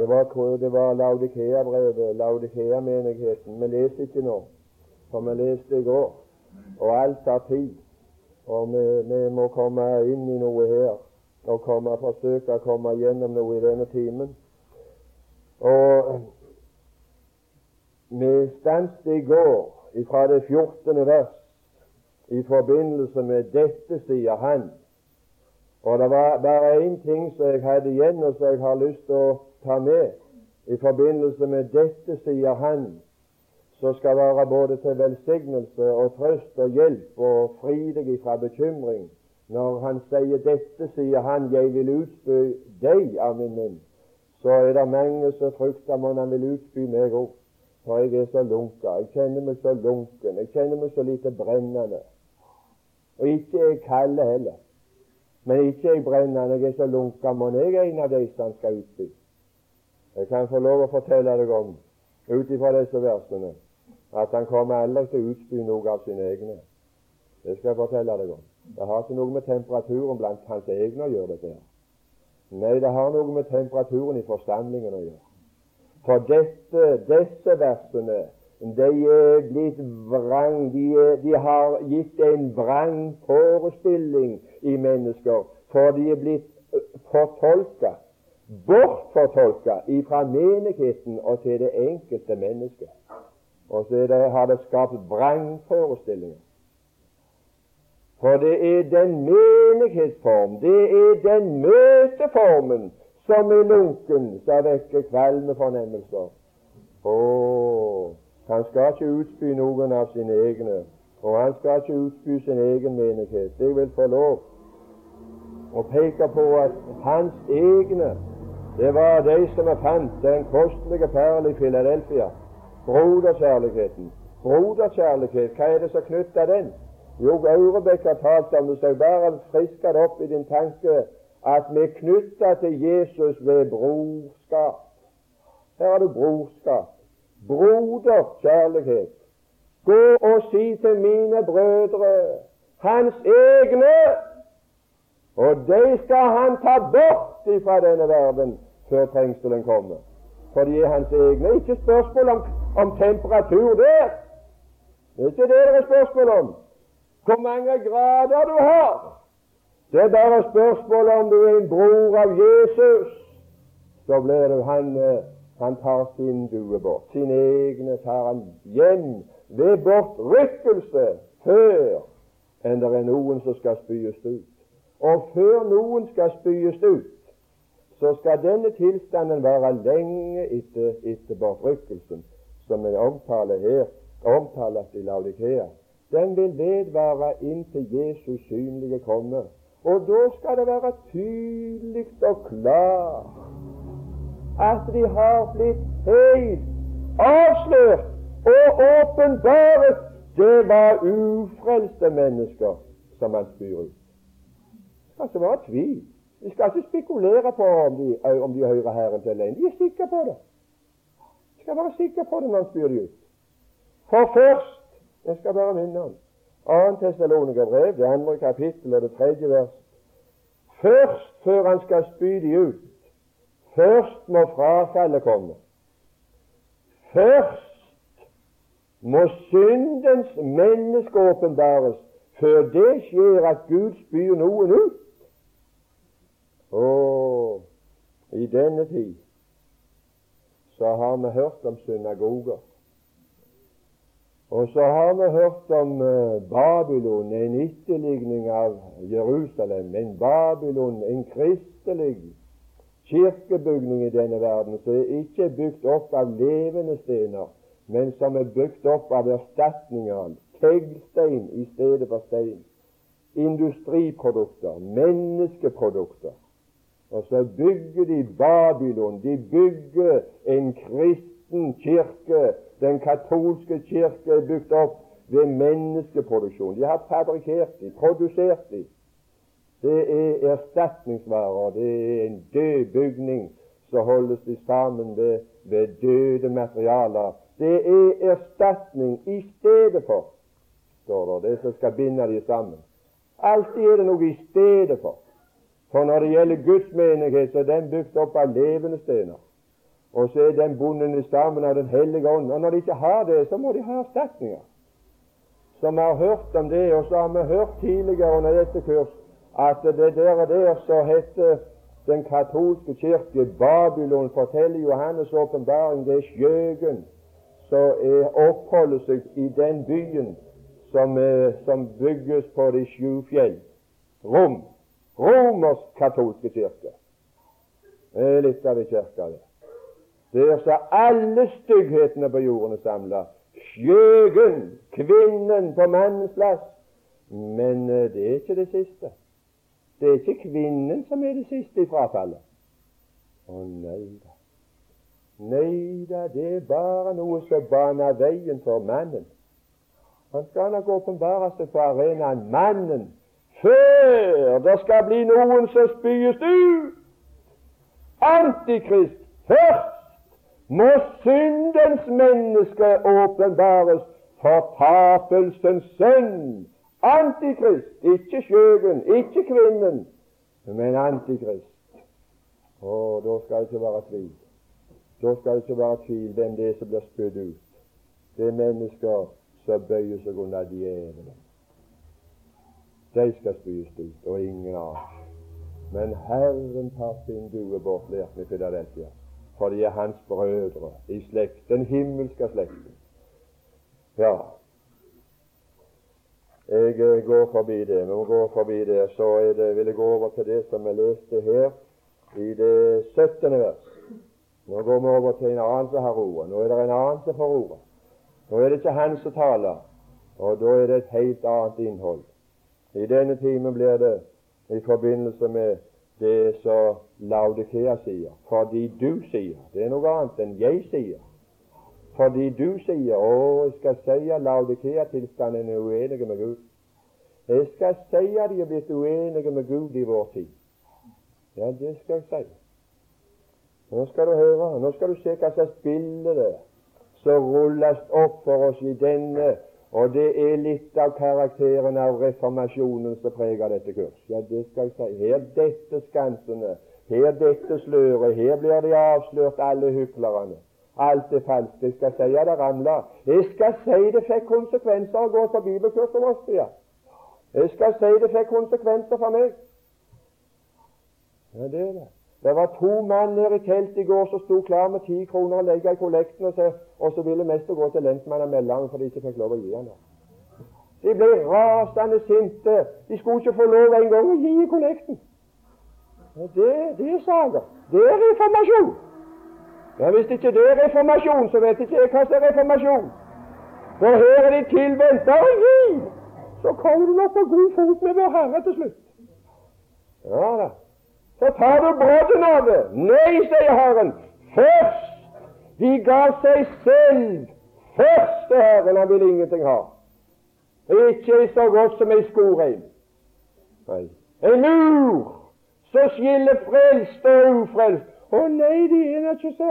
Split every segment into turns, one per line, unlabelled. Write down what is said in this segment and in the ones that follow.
Det var, var Laudikea-brevet, Laudikea-menigheten. Vi leser ikke nå, for vi leste i går. Og alt tar tid. Og vi, vi, må komme inn i noe her og komme, forsøke å komme gjennom noe i denne timen. Og vi stanset i går fra det 14. vers i forbindelse med dette, sier han. Og det var bare én ting som jeg hadde igjen, og som jeg har lyst til å ta med. I forbindelse med dette, sier han, som skal være både til velsignelse og trøst og hjelp og fri deg fra bekymring. Når han sier dette, sier han, 'Jeg vil utspy deg av min munn', så er det mange som frykter om han vil utspy meg òg. For jeg er så lunka. Jeg kjenner meg så lunken. Jeg kjenner meg så lite brennende. Og ikke er kald heller. Men ikke jeg brennende. Jeg er så lunka. Mon jeg er en av de som skal utspy? Jeg kan få lov å fortelle deg om, ut ifra disse versene, at han kommer aldri til å utspy noe av sine egne. Det skal jeg fortelle deg om. Det har ikke noe med temperaturen blant hans egne å gjøre, dette her. Nei, det har noe med temperaturen i forsamlingen å gjøre. For dette, disse versene de er blitt vrang. De, de har gitt en vrang forestilling i mennesker, for de er blitt fortolka bortfortolka fra menigheten og til det enkelte mennesket. Og så det, har det skapt vrangforestillinger. For det er den menighetsform, det er den møteformen som er lunken, som vekker kvalme fornemmelser. Å, han skal ikke utspy noen av sine egne, og han skal ikke utspy sin egen menighet. Jeg vil få lov å peke på at hans egne det var de som fant den kostelige perlen i Filadelfia. Broderkjærligheten. Broderkjærlighet, hva er det som knytter den? Jo, Aurebekk har talt om det, så jeg bare frisker det opp i din tanke at vi er knytta til Jesus ved brorskap. Her har du brorskap. Broderkjærlighet. Gå og si til mine brødre, hans egne, og de skal han ta bort ifra denne verden før trengselen kommer. For de er hans egne. Ikke spørsmål om, om temperatur der. Det er ikke det det er spørsmål om. Hvor mange grader du har. Det er bare spørsmål om du er en bror av Jesus. Så blir du han eh, Han tar sin due bort. Sine egne tar han hjem ved bortrykkelse før enn det er noen som skal spyes ut. Og før noen skal spyes ut, så skal denne tilstanden være lenge etter, etter bortrykkelsen, som vi omtaler her, omtales i Laudikea. Den vil vedvare inntil Jesus synlige kommer. Og da skal det være tydelig og klart at de har blitt helt avslørt og åpenbart. Det var ufrelste mennesker som han spyr ut. Skal ikke være tvil. Vi skal ikke spekulere på om de, om de hører Herren til alene. De er sikre på det. De skal være sikre på det når han spyr dem ut. For først Jeg skal bare minne om 2. Tessalonikerbrev, det andre kapittel og det tredje vers. Først før han skal spy dem ut, først må frafallet komme. Først må syndens menneske åpenbares, før det skjer at Gud spyr noen ut. Og i denne tid så har vi hørt om synagoger. Og så har vi hørt om uh, Babylon, en etterligning av Jerusalem. Men Babylon, en kristelig kirkebygning i denne verden som ikke er bygd opp av levende stener, men som er bygd opp av erstatninger, teglstein i stedet for stein, industriprodukter, menneskeprodukter. Og så bygger de Babylon. De bygger en kristen kirke. Den katolske kirke er bygd opp ved menneskeproduksjon. De har fabrikkert de, produsert de. Det er erstatningsvarer. Det er en død bygning. som holdes de sammen ved, ved døde materialer. Det er erstatning i stedet for, står det, det som skal binde de sammen. Alltid er det noe i stedet for. For når det gjelder Guds menighet, så er den bygd opp av levende stener. og så er den bonden i stammen av Den hellige ånd. Og når de ikke har det, så må de ha erstatninger. Som har hørt om det, og så har vi hørt tidligere under dette kurs at det der, og der så heter den katolske kirke Babylon, forteller Johannes' åpenbaring, det er skjøgen som oppholder seg i den byen som, som bygges på de sju fjell. Rom. Romersk katolske kirke. Det er litt av ei kirke, det. Der så alle stygghetene på jorden er samla. Skjøgen, kvinnen på mannens plass. Men eh, det er ikke det siste. Det er ikke kvinnen som er det siste i frafallet. Å nei da. Nei da, det er bare noe som baner veien for mannen. Han skal nok åpenbare seg på arenaen, mannen, før det skal bli noen som spyes ut. Antikrist først må syndens menneske åpenbares, fortapelsens sønn. Antikrist, ikke skjøgen, ikke kvinnen, men antikrist. Og da skal det ikke være tvil. Da skal det ikke være tvil hvem det er som blir spydd ut. Det er mennesker som bøyer seg under djevelen. De skal spys ut, og ingen annen. Men Herren tar sin due bort, lærte vi Filadelfia for de er hans brødre i slekt, den himmelske slekten. Ja, jeg eh, går forbi det. Vi må gå forbi det. Så er det, vil jeg gå over til det som jeg leste her i det 17. vers. Nå går vi over til en annen som har ordet. Nå er det en annen som får ordet. Nå er det ikke han som taler, og da er det et helt annet innhold. I denne timen blir det i forbindelse med det som Laudikea sier. Fordi du sier. Det er noe annet enn jeg sier. Fordi du sier 'Å, jeg skal si at Laudikea-tilstanden er uenige med Gud'. Jeg skal si at de er blitt uenige med Gud i vår tid. Ja, det skal jeg si. Nå skal du høre. Nå skal du se hva slags bilde det er som rulles opp for oss i denne og det er litt av karakteren av reformasjonen som preger dette kurs. Ja, det skal jeg si. Her dette skansene, her dette sløret, her blir de avslørt, alle hyklerne. Alt er falskt. Jeg skal si at det ramla. Jeg skal si det fikk konsekvenser å gå på bibelkurs om oss. Ja. Jeg skal si det fikk konsekvenser for meg. Ja, det er det. Det var to mann nede i teltet i går som sto klar med ti kroner å legge i kollekten, og så, og så ville mester gå til lensmannen og melde ham fordi de ikke fikk lov å gi ham De ble rasende sinte. De skulle ikke få lov engang å gi i kollekten. Det, det er saker. Det er reformasjon. Ja, Hvis ikke det er reformasjon, så vet ikke jeg hva som er reformasjon. For her er de tilvendt å gi! Så kommer du nok på god fot med Vår Herre til slutt. Ja da så tar du brodden av det. Nei, sier Herren. Først de ga seg selv først til Herren. Han vil ingenting ha. Ikke så godt som ei skoreim. En mur som skiller frelst og ufrelst. Å nei, de er ikke så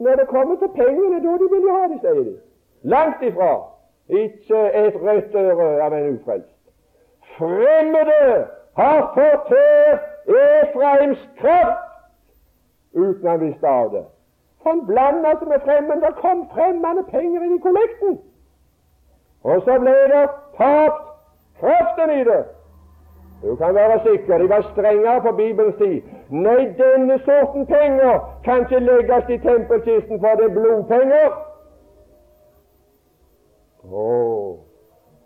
Når det kommer til pengene, da de vil ha det, sier de. Langt ifra. Ikke et rødt øre av en ufrelst. Fremmede har fortært Efraims kraft uten han visste av det. Han blanda seg med fremmede. Det kom fremmede penger inn i kollekten. Og så ble det tapt kraften i det. Du kan være sikker, de var strengere på Bibelens tid. Nei, denne sorten penger kan ikke legges i tempelkisten, for det er blodpenger. Oh.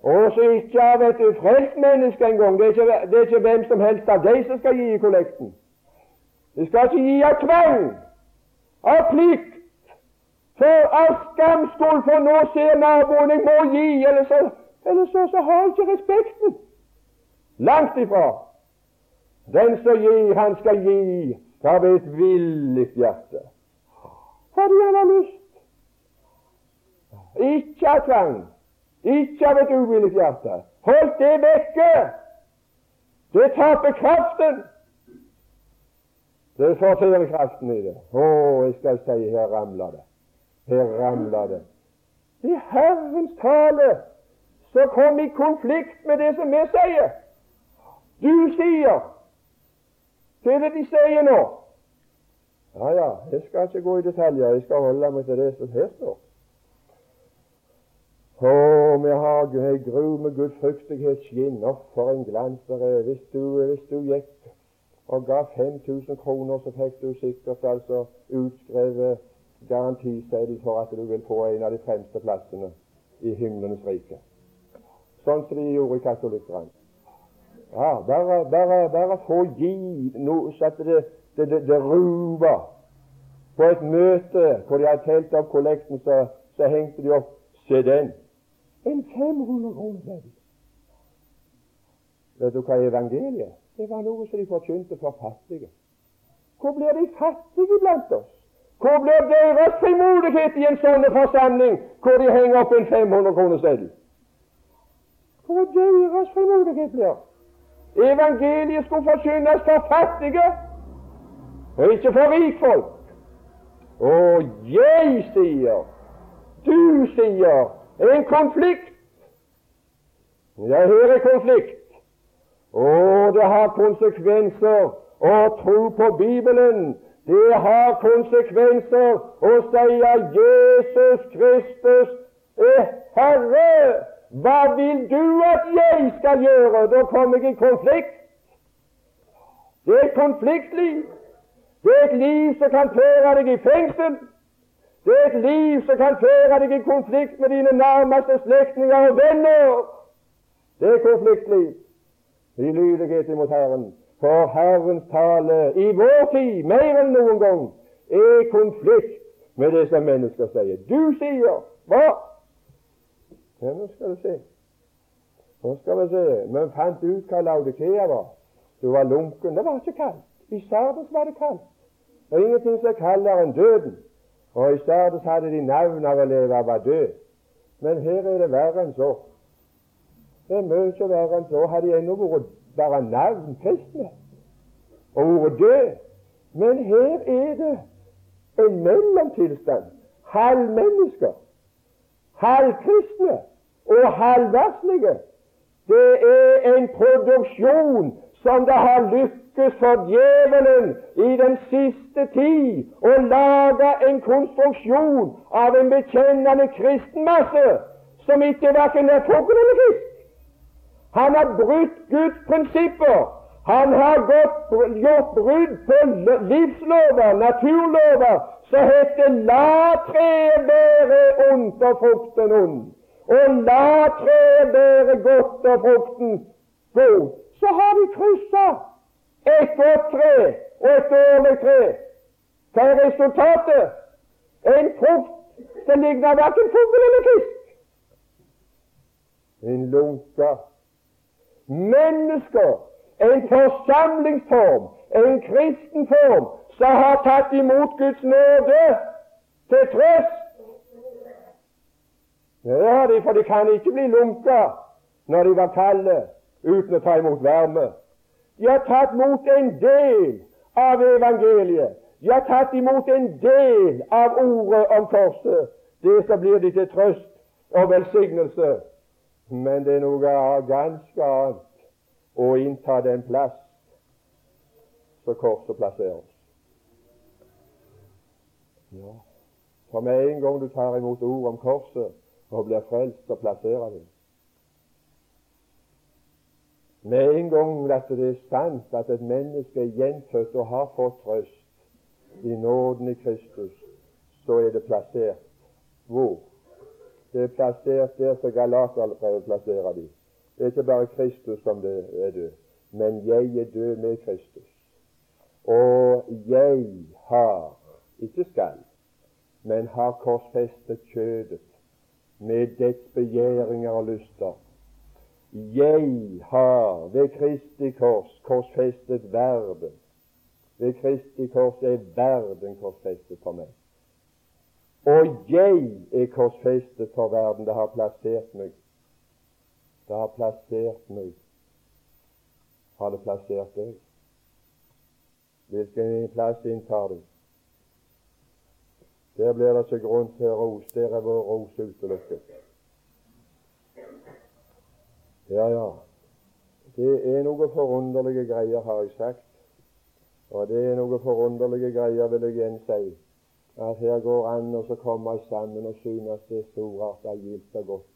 Og så ikke av et frelst menneske engang. Det, det, er ikke hvem som helst av deg som skal gi i kollekten. De skal ikke gi av tvang, av plikt, for av skamskyld, for nå ser naboen jeg må gi, eller så, eller så, så har ikke respekten. Langt ifra. Den som gir, han skal gi av et villig hjerte. Fordi han har lyst. Ikke av tvang. Ikke av et uvillig hjerte. Hold det vekke! Det taper kraften. Det forfører kraften i det. Å, jeg skal si, her ramler det. Her ramler det. Det er Herrens tale som kom i konflikt med det som vi sier. Du sier Hva er det de sier nå? Ja, ja, jeg skal ikke gå i detaljer. Jeg skal holde meg til det som her står. Å, vi har ei gru med gudfryktighet skinner for en glans der er. Hvis du, hvis du gikk og ga 5000 kroner, så fikk du sikkert altså utskrevet garantiseddel for at du vil få en av de fremste plassene i himlenes rike. Sånn som de gjorde i katolikkene. Ja, bare, bare, bare få gi noe så at det, det, det, det ruver. På et møte hvor de hadde telt opp kollekten, så, så hengte de opp Se den! En 500 kroner seddel. Vet du hva evangeliet Det var noe som de forkynte for fattige. Hvor blir de fattige blant oss? Hvor blir deres frimodighet i en sånn forsamling hvor de henger opp en 500 kroner seddel? Hvor deres frimodighet blir? Evangeliet skulle forkynnes for fattige, og ikke for rikfolk. Og jeg sier, du sier, en konflikt. Jeg hører konflikt. Og det har konsekvenser å tro på Bibelen. Det har konsekvenser å si at Jesus Kristus er Herre. Hva vil du at jeg skal gjøre? Da kommer jeg i konflikt. Det er et konfliktliv. Det er et liv som kan føre deg i fengsel. Det er et liv som kan føre deg i konflikt med dine nærmeste slektninger og venner. Det er konfliktliv i lydighet imot Herren. For Herrens tale i vår tid, mer enn noen gang, er konflikt med det som mennesker sier. Du sier hva? Ja, nå skal du se. Nå skal vi se. Men fant ut hva Laudikea var. Du var lunken. Det var ikke kaldt. I Sardes var det kaldt. Det er ingenting som er kaldere enn døden. Og i stedet hadde de navn av å leve var død. Men her er det verre enn så. Det er mye verre enn så. Hadde de ennå vært bare navn kristne og vært død. Men her er det en mellomtilstand. Halvmennesker, halvkristne og halvverslige. Det er en produksjon som det har lykkes lykkes for djevelen i den siste tid å lage en konstruksjon av en bekjennende kristenmasse som ikke verken er fugl eller fisk. Han har brutt Guds prinsipper. Han har gjort brudd på livslover, naturlover, som heter 'la treet bære ondt og frukten ond', og 'la treet bære godt og frukten god'. Så har vi kryssa et godt tre og et dårlig tre. Hva er resultatet? En frukt som ligner verken fugl eller fisk. En lunka. Mennesker, en forsamlingsform, en kristen form, som har tatt imot Guds nåde til trøst. Ja, for de kan ikke bli lunka når de var kalde uten å ta imot varme. De har tatt imot en del av evangeliet. De har tatt imot en del av ordet om korset. Det som blir de til trøst og velsignelse. Men det er noe ganske annet å innta den plass som korset plasserer oss. Ja. For med en gang du tar imot ordet om korset og blir frelst, så plasserer det med en gang at det er sant at et menneske er gjenfødt og har fått trøst i nåden i Kristus, så er det plassert hvor? Det er plassert der som Galaterbrevet plasserer de. Det er ikke bare Kristus som det er død, men jeg er død med Kristus. Og jeg har, ikke skal, men har korsfestet kjødet med dets begjæringer og lyster jeg har ved Kristi kors korsfestet verden. Ved Kristi kors er verden korsfestet for meg. Og jeg er korsfestet for verden. Det har plassert meg. Det har plassert meg. Har det plassert deg? Hvilken plass inntar du? Der blir det ikke grunn til ros. Der er vår ros utelukket. Ja, ja. Det er noe forunderlige greier, har jeg sagt. Og det er noe forunderlige greier, vil jeg igjen si. At her går an å komme sammen og synes det er storartet, gildt og godt.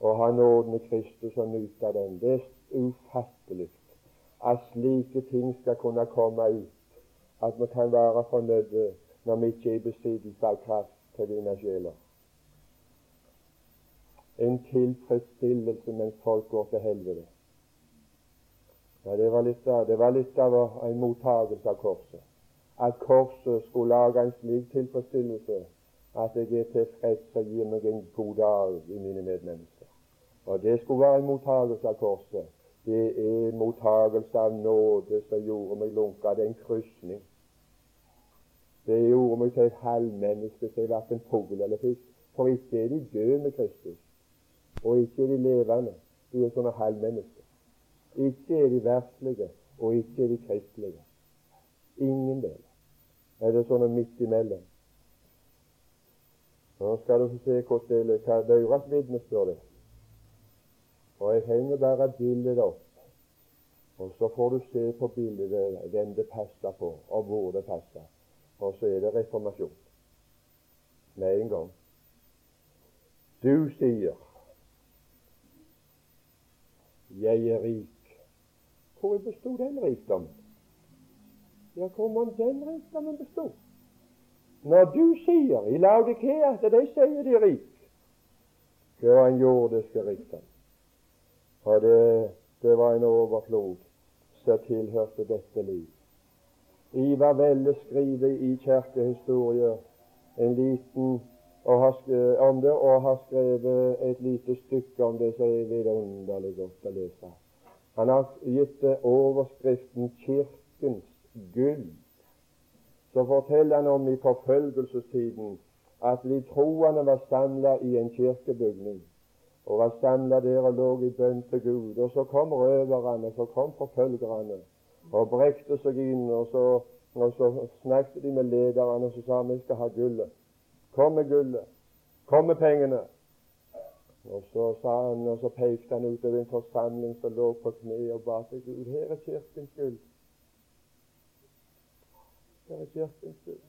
Og ha nåden i Kristus og nyte den. Det er ufattelig at slike ting skal kunne komme ut. At vi kan være fornøyde når vi ikke er i besittelse av kraft til dine sjeler. En tilfredsstillelse mens folk går til helvete. Ja, det var litt av, det var litt av en mottagelse av korset. At korset skulle lage en slik tilfredsstillelse at jeg er tilfreds og gir meg en god dag i mine medmennesker. Og det skulle være en mottagelse av korset. Det er en mottagelse av nåde som gjorde meg lunka. Det er en krysning. Det gjorde meg til et halvmenneske som har vært en fugl eller fisk. For ikke er de døde med Kristus, og ikke er de levende. De er sånne halvmennesker. Ikke er de verdslige, og ikke er de kristelige. Ingen del. Er det sånne midt imellom? Nå skal du se hvordan det er. Deres vitnesbyrd er. Og jeg henger bare bildet opp. Og så får du se på bildet hvem det passer på, og hvor det passer. Og så er det reformasjon med en gang. Du sier 'Jeg er rik'. Hvor bestod den rikdommen? Ja, hvor må den rikdommen bestå? Når du sier i Laudikea at de sier de er rik, det var en jordisk rikdom. Og det, det var en overflod som tilhørte dette liv. Ivar Velle skriver i kirkehistorie en liten om det, og har skrevet et lite stykke om det som er vidunderlig godt å lese. Han har gitt det overskriften 'Kirkens gull'. Så forteller han om i forfølgelsestiden at de troende var samla i en kirkebygning og var samla der og lå i bønn til Gud. Og så kom røverne, så kom forfølgerne og brekte seg inn. Og så, og så snakket de med lederne og så sa vi skal ha gullet. Kom med gullet. Kom med pengene. Og så sa han, og så pekte han utover en forsamling som lå på kne og ba til Gud. Her er kirkens gull. Her er kirkens gull.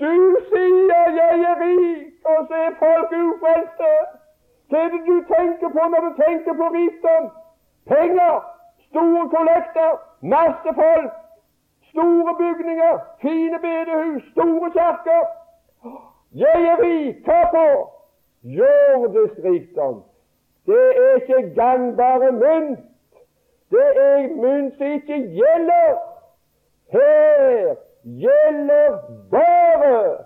Du sier 'jeg er rik', og så er folk ufrelste. Hva er det du tenker på når du tenker på rikdom? Penger, store kollekter, masse folk, store bygninger, fine bedehus, store kirker. Jeg er rik. Hva på? Jordisk rikdom. Det er ikke gangbare mynt. Det er mynt som ikke gjelder. Her gjelder bare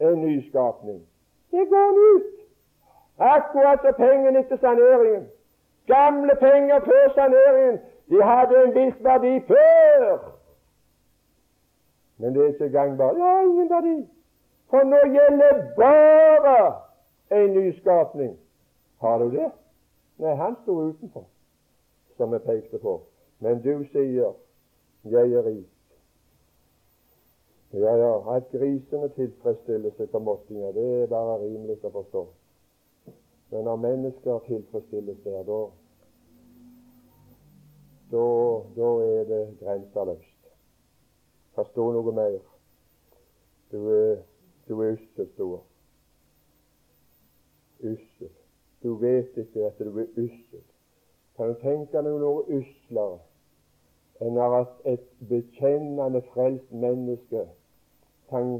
en nyskapning. Det går ut. Akkurat som pengene etter saneringen. Gamle penger før saneringen. De hadde en viss verdi før. Men det er ikke gangbart. Har ingen verdi. For nå gjelder bare en nyskapning. Har du det? Nei, han sto utenfor, som jeg pekte på. Men du sier 'Jeg er rik'. Ja, ja, at grisene tilfredsstiller seg på måttinga, det er bare rimelig å forstå. Men når mennesker tilfredsstilles der, da, da, da er det grenseløst. Forstå noe mer. Du er, du er ussel, stor. Ussel. Du vet ikke at du er ussel. Kan du tenke deg noe uslere enn at et bekjennende frelst menneske kan,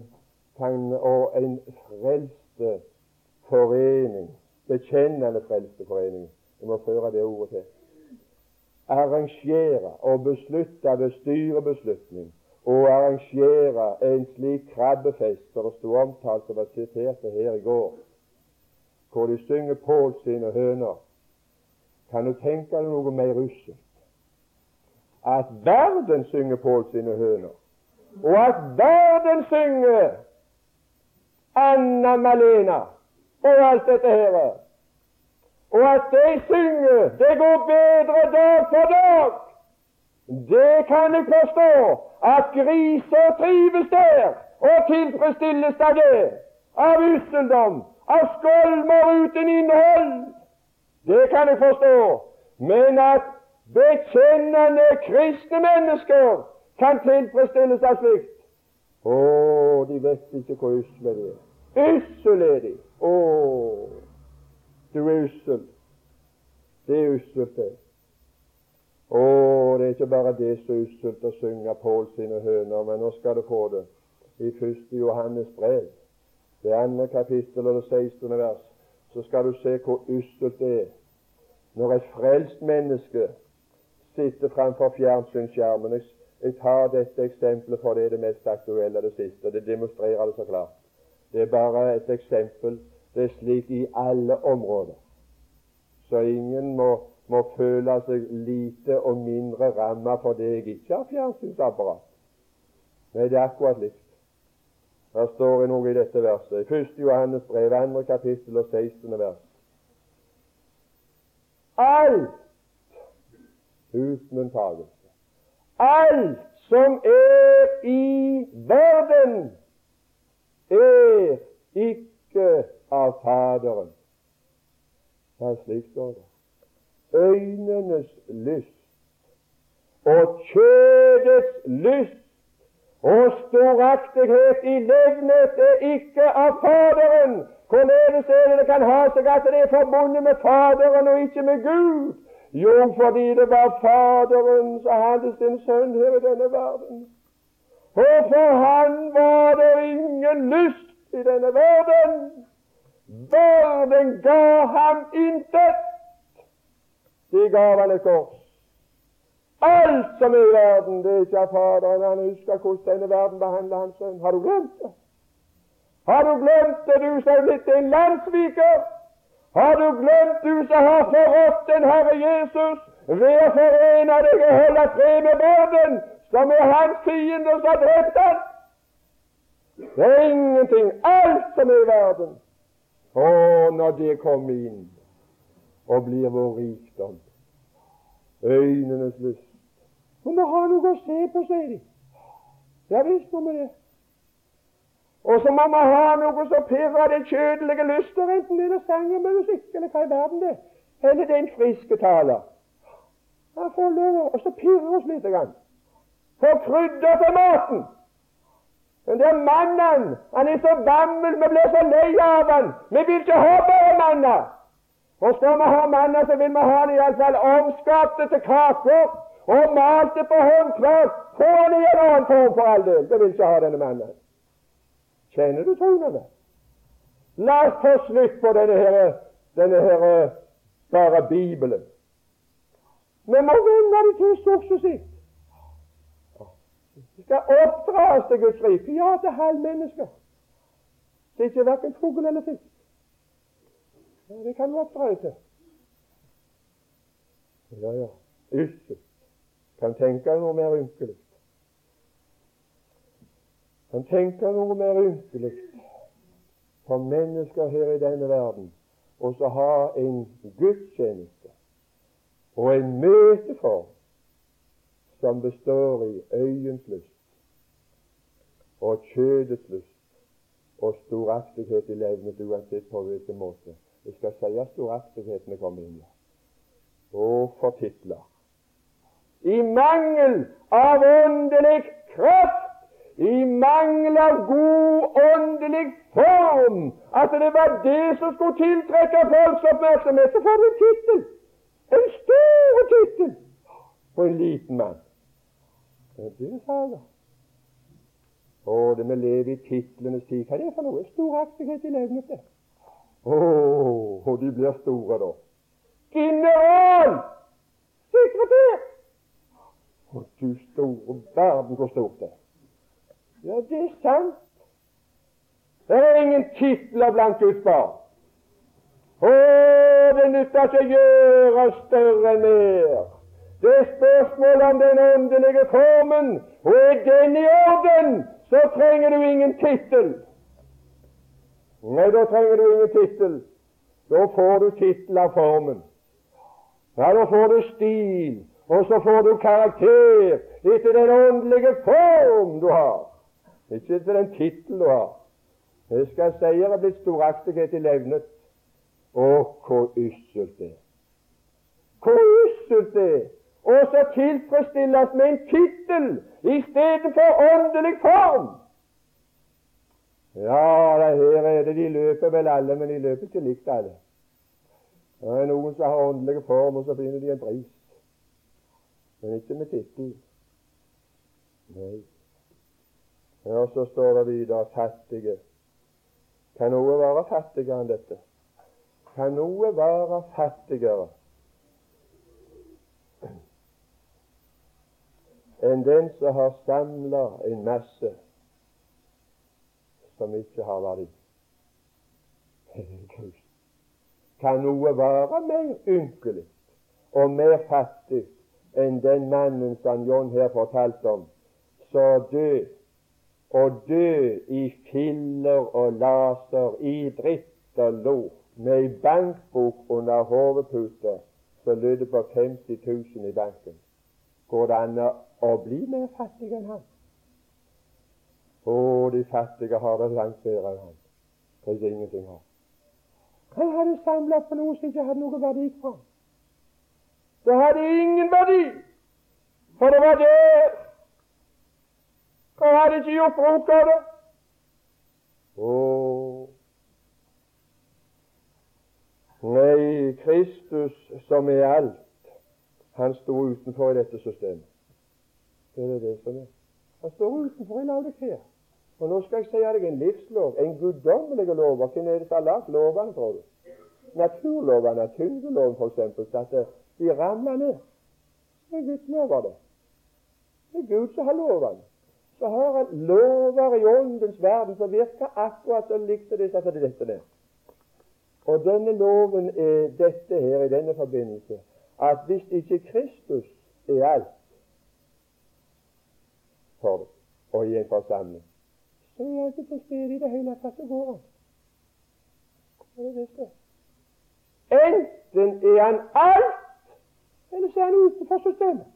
kan, og en frelste forening, bekjennende frelste forening Jeg må føre det ordet til. Arrangere og beslutte ved styrebeslutning og arrangere en slik krabbefest som det sto omtalt og var sitert her i går, hvor de synger Pål sine høner. Kan du tenke deg noe mer usselt? At verden synger Pål sine høner og at verden synger Anna Malena og alt dette her. Og at de synger det går bedre dag for dag. Det kan jeg forstå. At griser trives der og tilfredsstilles av det. Av usseldom, av skolmer uten innhold. Det kan jeg forstå. Men at bekjennende kristne mennesker kan tilfredsstilles av slikt. Å, de vet ikke hvor usle de er. Ussel er de. Å, du er ussel. Det er usselt, det. Å, det er ikke bare det som er usselt å synge Pål sine høner, men nå skal du få det i første Johannes brev, det andre kapittel og det 16. vers, så skal du se hvor usselt det er når et frelst menneske sitter framfor fjernsynsskjermen. Jeg, jeg tar dette eksempelet for det er det mest aktuelle, det siste. Det demonstrerer det så klart. Det er bare et eksempel. Det er slik i alle områder. Så ingen må, må føle seg lite og mindre ramma fordi jeg ikke har fjernsynsapparat. Nei, det er akkurat likt. Her står det noe i dette verset. I 1. Johannes brev, 2. kapittel og 16. vers. Alt, uten unntagelse, alt som er i verden, er ikke av Faderen. Ja, slik står det. Øynenes lyst og kjødets lyst og storaktighet i levnet er ikke av Faderen. Hvorledes er det det kan ha seg at det er forbundet med Faderen og ikke med Gud? Jo, fordi det var Faderen som hadde sin sønn her i denne verden. Og for han var det ingen lyst i denne verden. Verden ga ham intet. De gav han et kors. Alt som er i verden, det er ikke av Faderen. Han husker hvordan denne verden behandler hans sønn. Har du glemt det? Har du glemt det, du som er blitt en landssviker? Har du glemt, du som har forrådt den Herre Jesus ved å forene deg og holde fred med verden, som er hans fiende som har drept ham? Det er ingenting. Alt som er i verden. Å, når det kommer inn og blir vår rikdom, øynenes lyst du må ha noe å se på, sier de. Ja visst må vi det. Og så må vi ha noe som pirrer de kjødelige lyster, enten det er sang eller musikk, eller hva i verden det er. Eller det er en frisk taler. Han får lov å pirre oss litt. Grann. Få krydder til maten. Men det er mannen. Han er så gammel, vi blir så lei av han. Vi vil ikke ha bare manna. Og skal vi ha mannen, så vil vi ha han iallfall omskapte til kaker og malte på håndverk. Få han i en annen form, for all del. Det vil ikke ha denne mannen. Kjenner du tonene? La oss få slutt på denne her, denne her bare Bibelen. Vi må vende det til sitt. Vi skal oppdras til Guds rike. Ja, til halvmennesker. Det er ikke verken fugl eller fisk. Ja, det kan du oppdra deg til. Ja, ja. Usselt. kan tenke noe mer ynkelig. Kan tenke noe mer ynkelig for mennesker her i denne verden og så ha en gudstjeneste og en møteform som består i øyens lyst og kjødets lyst og storaktighet i levnet, uansett på hvilken måte. Jeg skal si at storaktighetene kommer inn. Og for titler i mangel av åndelig kraft, i mangel av god åndelig form, at det var det som skulle tiltrekke folks oppmerksomhet, så får du en tittel. En stor tittel på en liten mann. Det er det saga. Å, det vi lever i titlenes tid. Hva er det for noe? Storaktighet i levnet, Å, og de blir store, da. General! Sekretær! Og du store verden, hvor stort det er. Ja, det er sant. Det er ingen titler blant Guds barn. Å, det nytter ikke å gjøre større enn mer. Det er spørsmål om den åndelige formen, og er den i orden, så trenger du ingen tittel. Nei, da trenger du ingen tittel. Da får du tittel av formen. Ja, da får du stil og så får du karakter etter den åndelige form du har, ikke etter den tittel du har. Jeg skal si det er blitt storaktighet i levnet. Å, hvor usselt det! Hvor usselt det er og så tilfredsstilles med en tittel istedenfor åndelig form. Ja, det her er det de løper vel alle, men de løper ikke likt alle. Det er noen som har åndelige form, og så finner de en pris. Men ikke med tittel. Nei. Ja, så står det videre fattige. Kan noe være fattigere enn dette? Kan noe være fattigere enn den som har samla en masse som ikke har verdi? Kan noe være mer ynkelig og mer fattig enn den mannen som John her fortalte om, så dø og dø i filler og laser, i dritt og lort, med ei bankbok under hodeputa som lydde på 50 000 i banken. Går det an å bli mer fattig enn han? Å, de fattige har det langt bedre enn han. Det er ingenting har. Han hadde samla på noe som ikke hadde noe verdi fra. Det hadde ingen verdi, for det var der. Han hadde ikke gjort bruk av det. Åh. Nei, Kristus som er alt, han sto utenfor i dette systemet. Det er det som er. Han står utenfor i Laudikea. Og nå skal jeg si deg en livslov, en guddommelig lov. Hvem er det som har tror du? Naturlovene, tyngdeloven f.eks., så at de ramler ned. Det er Guds lover, det. Det er Gud som har lovene. Så har han lover i åndens verden som virker akkurat som likte det som dette der. Og denne loven er dette her i denne forbindelse at hvis ikke Kristus er alt for det, og i en forsamling, så er han ikke til i det hele tatt. Det går an. Det er det Enten er han alt, eller så er han utenfor systemet.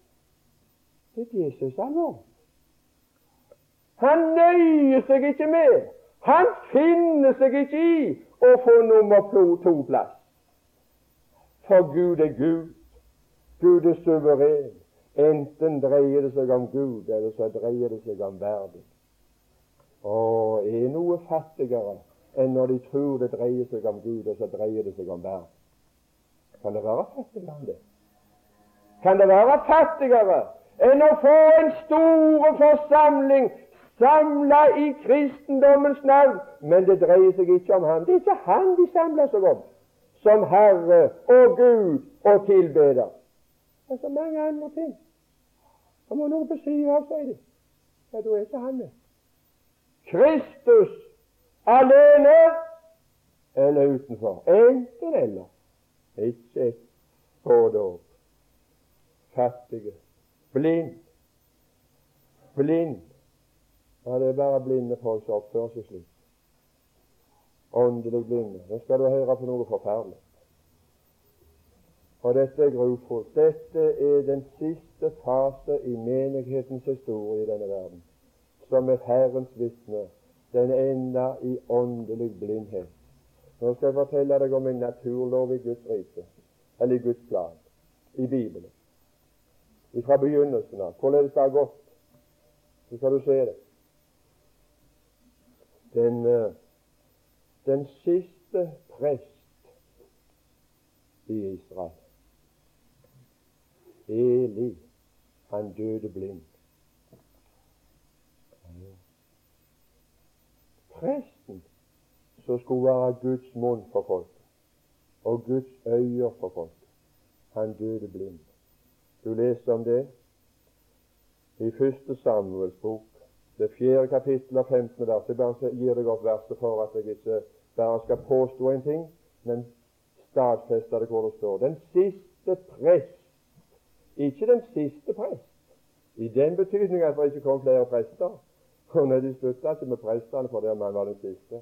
Det er det som er alvorlig. Han nøyer seg ikke med, han finner seg ikke i å få nummer to-plass. For Gud er Gud. Gud er suveren. Enten dreier det seg om Gud, eller så dreier det seg om verden. Og er noe fattigere enn når de tror det dreier seg om Gud, og så dreier det seg om verden. Kan det være fattigere enn det? Kan det være fattigere enn å få en stor forsamling samla i kristendommens navn? Men det dreier seg ikke om ham. Det er ikke han de samler seg om som Herre og Gud og tilbeder. Det er så mange andre ting. Han må noe siden av, seg de. Ja, da er ikke han med. Kristus alene eller utenfor. Enten eller. Ikke et og. Fattige. Blind. Blind. Ja, det er bare blinde folk som oppfører seg slik. Åndelig blinde. Nå skal du høre på noe forferdelig. Og dette er grufullt. Dette er den siste fase i menighetens historie i denne verden. Som et Herrens vitne. Den enda i åndelig blindhet. Nå skal jeg fortelle deg om en naturlov i Guds rike, eller i Guds plan, i Bibelen. Fra begynnelsen av. Hvorledes det har gått. Så skal du se det. Den, eh, den siste prest i Israel Eli, han døde blind. Presten som skulle være Guds munn for folk, og Guds øyne for folk, han døde blind. Du leser om det i første Samuels bok, det fjerde kapittel og 15. vers. Jeg bare gir deg opp verset for at jeg ikke bare skal påstå en ting, men stadfeste det hvor det står. Den siste prest ikke den siste prest, i den betydning at det ikke kom flere prester. Og når de slutta ikke med prestene fordi man var den siste.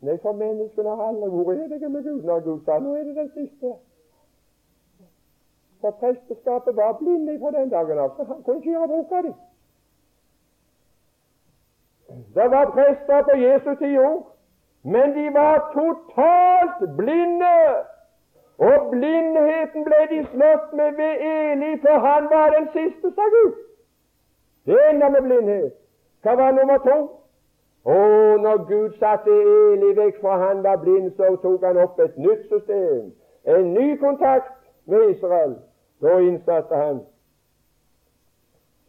Nei, for menneskene har aldri vært enige med Gud når Gud sa nå er det den siste. For presteskapet var blinde fra den dagen av, så han kunne ikke gjøre bruk av dem. Det var prester på Jesu tid òg, men de var totalt blinde Og blindheten ble de slått med ved Eli, for han var den siste, sa Gud. Det ender med blindhet. Hva var nummer to? Og når Gud satte Eli vekk fra han var blind, så tok han opp et nytt system, en ny kontakt med Israel. Da innsatte han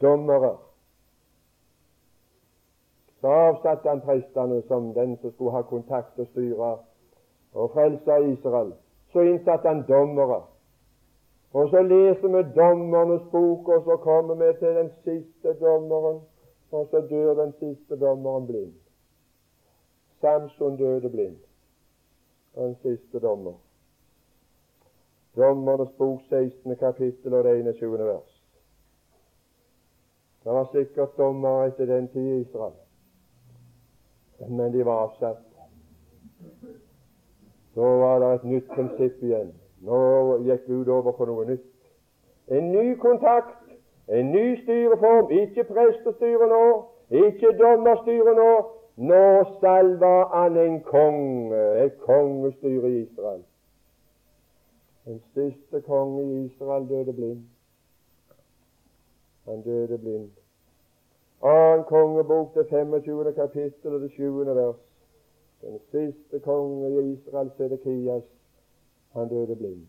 dommere. Så avsatte han prestene som den som skulle ha kontakt og styre og frelse Israel. Så innsatte han dommere. Og så leser vi dommernes bok, og så kommer vi til den siste dommeren, og så dør den siste dommeren blind. Samson døde blind. Den siste dommer. Dommernes bok, 16. kapittel og det 21. vers. Det var sikkert dommere etter den tid i Israel, men de var avsatt. Så var det et nytt prinsipp igjen. Nå gikk Gud over på noe nytt. En ny kontakt, en ny styreform. Ikke prestestyre nå, ikke dommerstyre nå. Nå salver han en konge, et kongestyre i Israel. Den siste konge i Israel døde blind. Han døde blind. Annen kongebok, det 25. kapittel og det 7. vers. Den siste konge i Israel, Sedekias, han døde blind.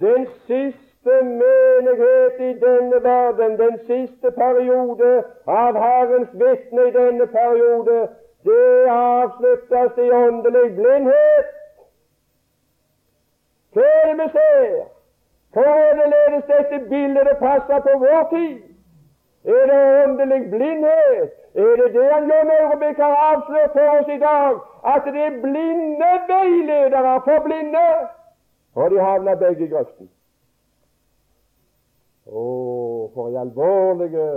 Den siste menighet i denne verden, den siste periode av Herrens vitne i denne periode, det avsluttes i åndelig blindhet. Hva er det vi ser? Hvor er det ledes dette bildet passer på vår tid? Er det åndelig blindhet? Er det det han John Aurebekk har avslørt for oss i dag? At det er blinde veiledere for blinde? Og de havner begge i grøften. Å, for ei alvorlige,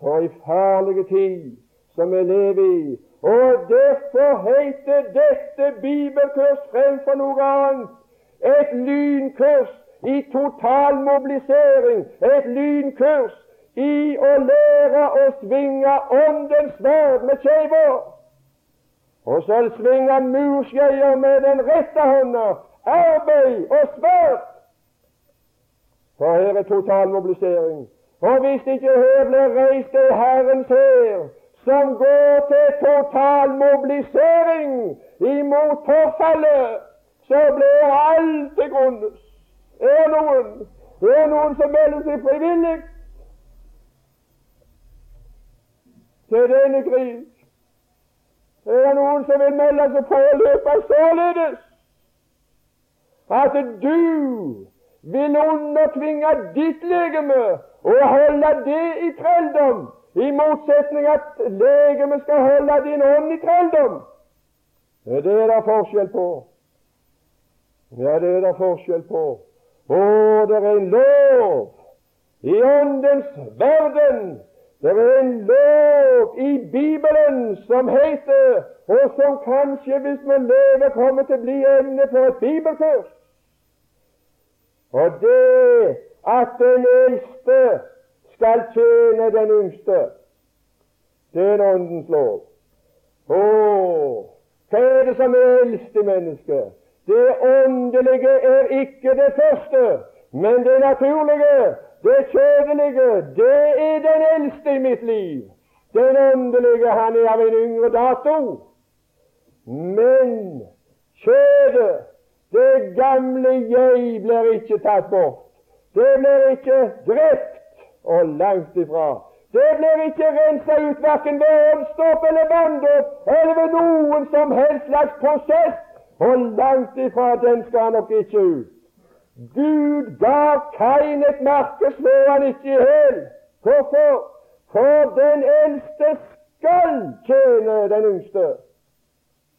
for ei farlige tid som vi lever i. Og derfor heter dette bibelkurs fremfor noe annet et lynkurs i total mobilisering, et lynkurs i å lære å svinge åndens sverd med kjever, og så svinge murskeier med den rette hånda, arbeid og sverd. For her er total mobilisering. Og hvis ikke her blir reist ei Herrens hær som går til total mobilisering imot forfallet, så blir alt til grunnes. Er noen, er noen som melder seg frivillig til denne krig. Er noen som vil melde seg på å løpe således at du vil undertvinge ditt legeme og holde det i trelldom, i motsetning at legemet skal holde din ånd i trelldom? Det er det forskjell på. Ja, det er det forskjell på. Å, det er en lov i åndens verden det er en lov i Bibelen som heter, og som kanskje, hvis vi lever, kommer til å bli emne for et bibelkurs. Og det at den eldste skal tjene den yngste. Det er en åndens lov. Å, hva er det som er eldst i mennesket? Det åndelige er ikke det første, men det naturlige. Det kjødelige, det er den eldste i mitt liv. Den åndelige, han er av en yngre dato. Men kjødet, det gamle jeg, blir ikke tatt bort. Det blir ikke drept, og langt ifra. Det blir ikke rensa ut verken ved åndsdåp eller vanndåp eller ved noen som helst slags prosess, og langt ifra den skal nok ikke ut. Gud gav Kain et merke, slå han ikke i hjel. Hvorfor? For den eldste skal tjene den yngste.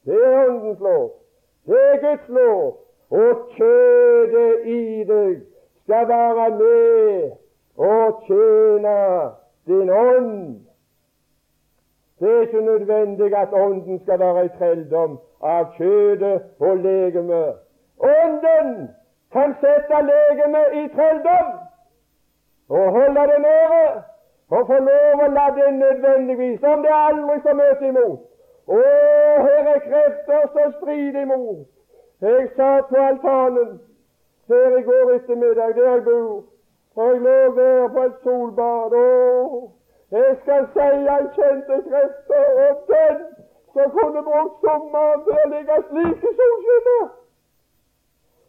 Det er åndens lov. Det er Guds lov. Og kjødet i deg skal være med og tjene din ånd. Det er ikke nødvendig at ånden skal være i trelldom av kjødet og legemet. Ånden kan sette legemet i trelldom og holde det nede og få lov å la det nødvendigvis, om det aldri får møte imot. Å, her er krefter som strider imot. Jeg satt på altanen her i går ettermiddag, der jeg bor, og jeg lå der på et solbad. Å, jeg skal si jeg kjente krefter, og den som kunne brukt sommeren til å ligge slik i solskinnet,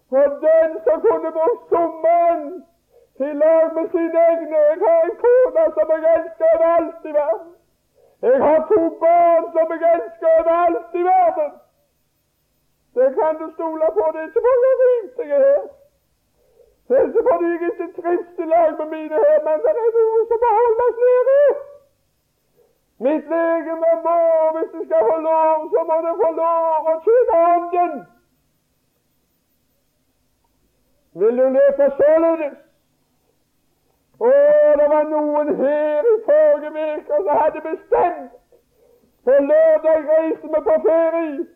For den som kunne brukt sommeren til lag med sine egne Jeg har en kone som jeg elsker over alt i verden. Jeg har to barn som jeg elsker over alt i verden. Det kan du stole på. Det er ikke fordi jeg rimte jeg er her. Det er ikke fordi jeg ikke trives i lag med mine her, men det er noe som må holdes nede. Mitt legeme må, hvis det skal få lov, så må det få lov å kjenne Ånden. Vil du løpe således? Å, det var noen her i forrige uke som hadde bestemt på lørdag reiser vi på ferie.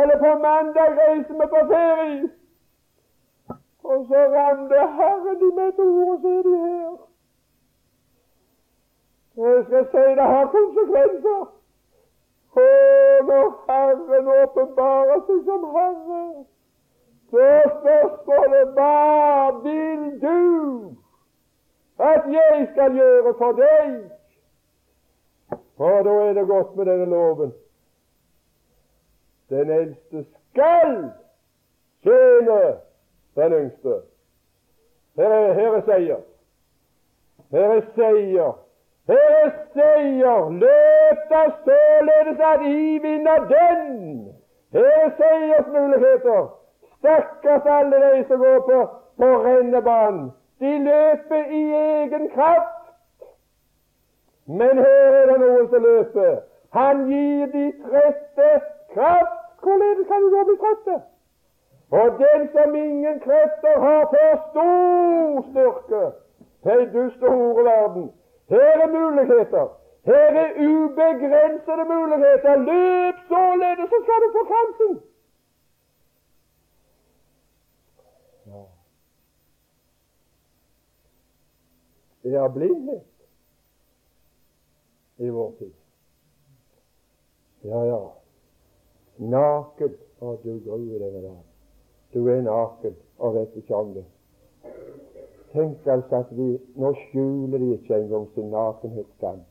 Eller på mandag reiser vi på ferie. Og så ramler Herren med et ord, og så er de her. Jeg skal si det har konsekvenser. Å, når Herren åpenbarer seg som Herre, så spørsmålet hva vil du at jeg skal gjøre for deg? Og da er det godt med denne loven. Den eldste skal tjene den yngste. Her er, her er seier. Her er seier. Her er seier. Løp da således at I vinner den. Her er seiersmuligheter. Stakkars alle de som går på, på rennebanen. De løper i egen kraft. Men her er det noen som løper. Han gir de trette kraft. Hvordan kan du da bli trette? Og den som ingen krefter har, får stor styrke. Hei, du store verden. Her er muligheter. Her er ubegrensede muligheter. Løp således, så skal du få kransen. Det er blindhet i vår tid. Ja, ja. Naken. Å, du gruer deg med det. Du er naken og vet ikke om det. Tenk altså at vi Nå skjuler de ikke engang sin nakenhetsskam.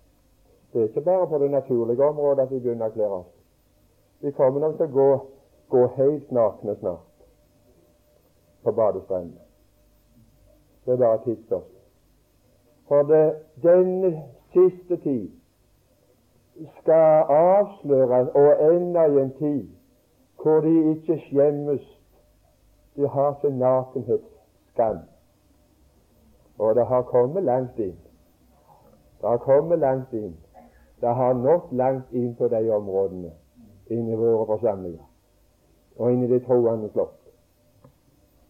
Det er ikke bare på det naturlige området at vi begynner å kle oss. Vi kommer nok til å gå, gå helt nakne snart på badestrendene. Det er bare tidsspørsmål. For det, denne siste tid skal avsløres og ende i en tid hvor de ikke skjemmes. De har sin nakenhetsskam. Og det har kommet langt inn. Det har kommet langt inn. Det har nådd langt inn på de områdene, inn i våre forsamlinger og inn i det troende flokk.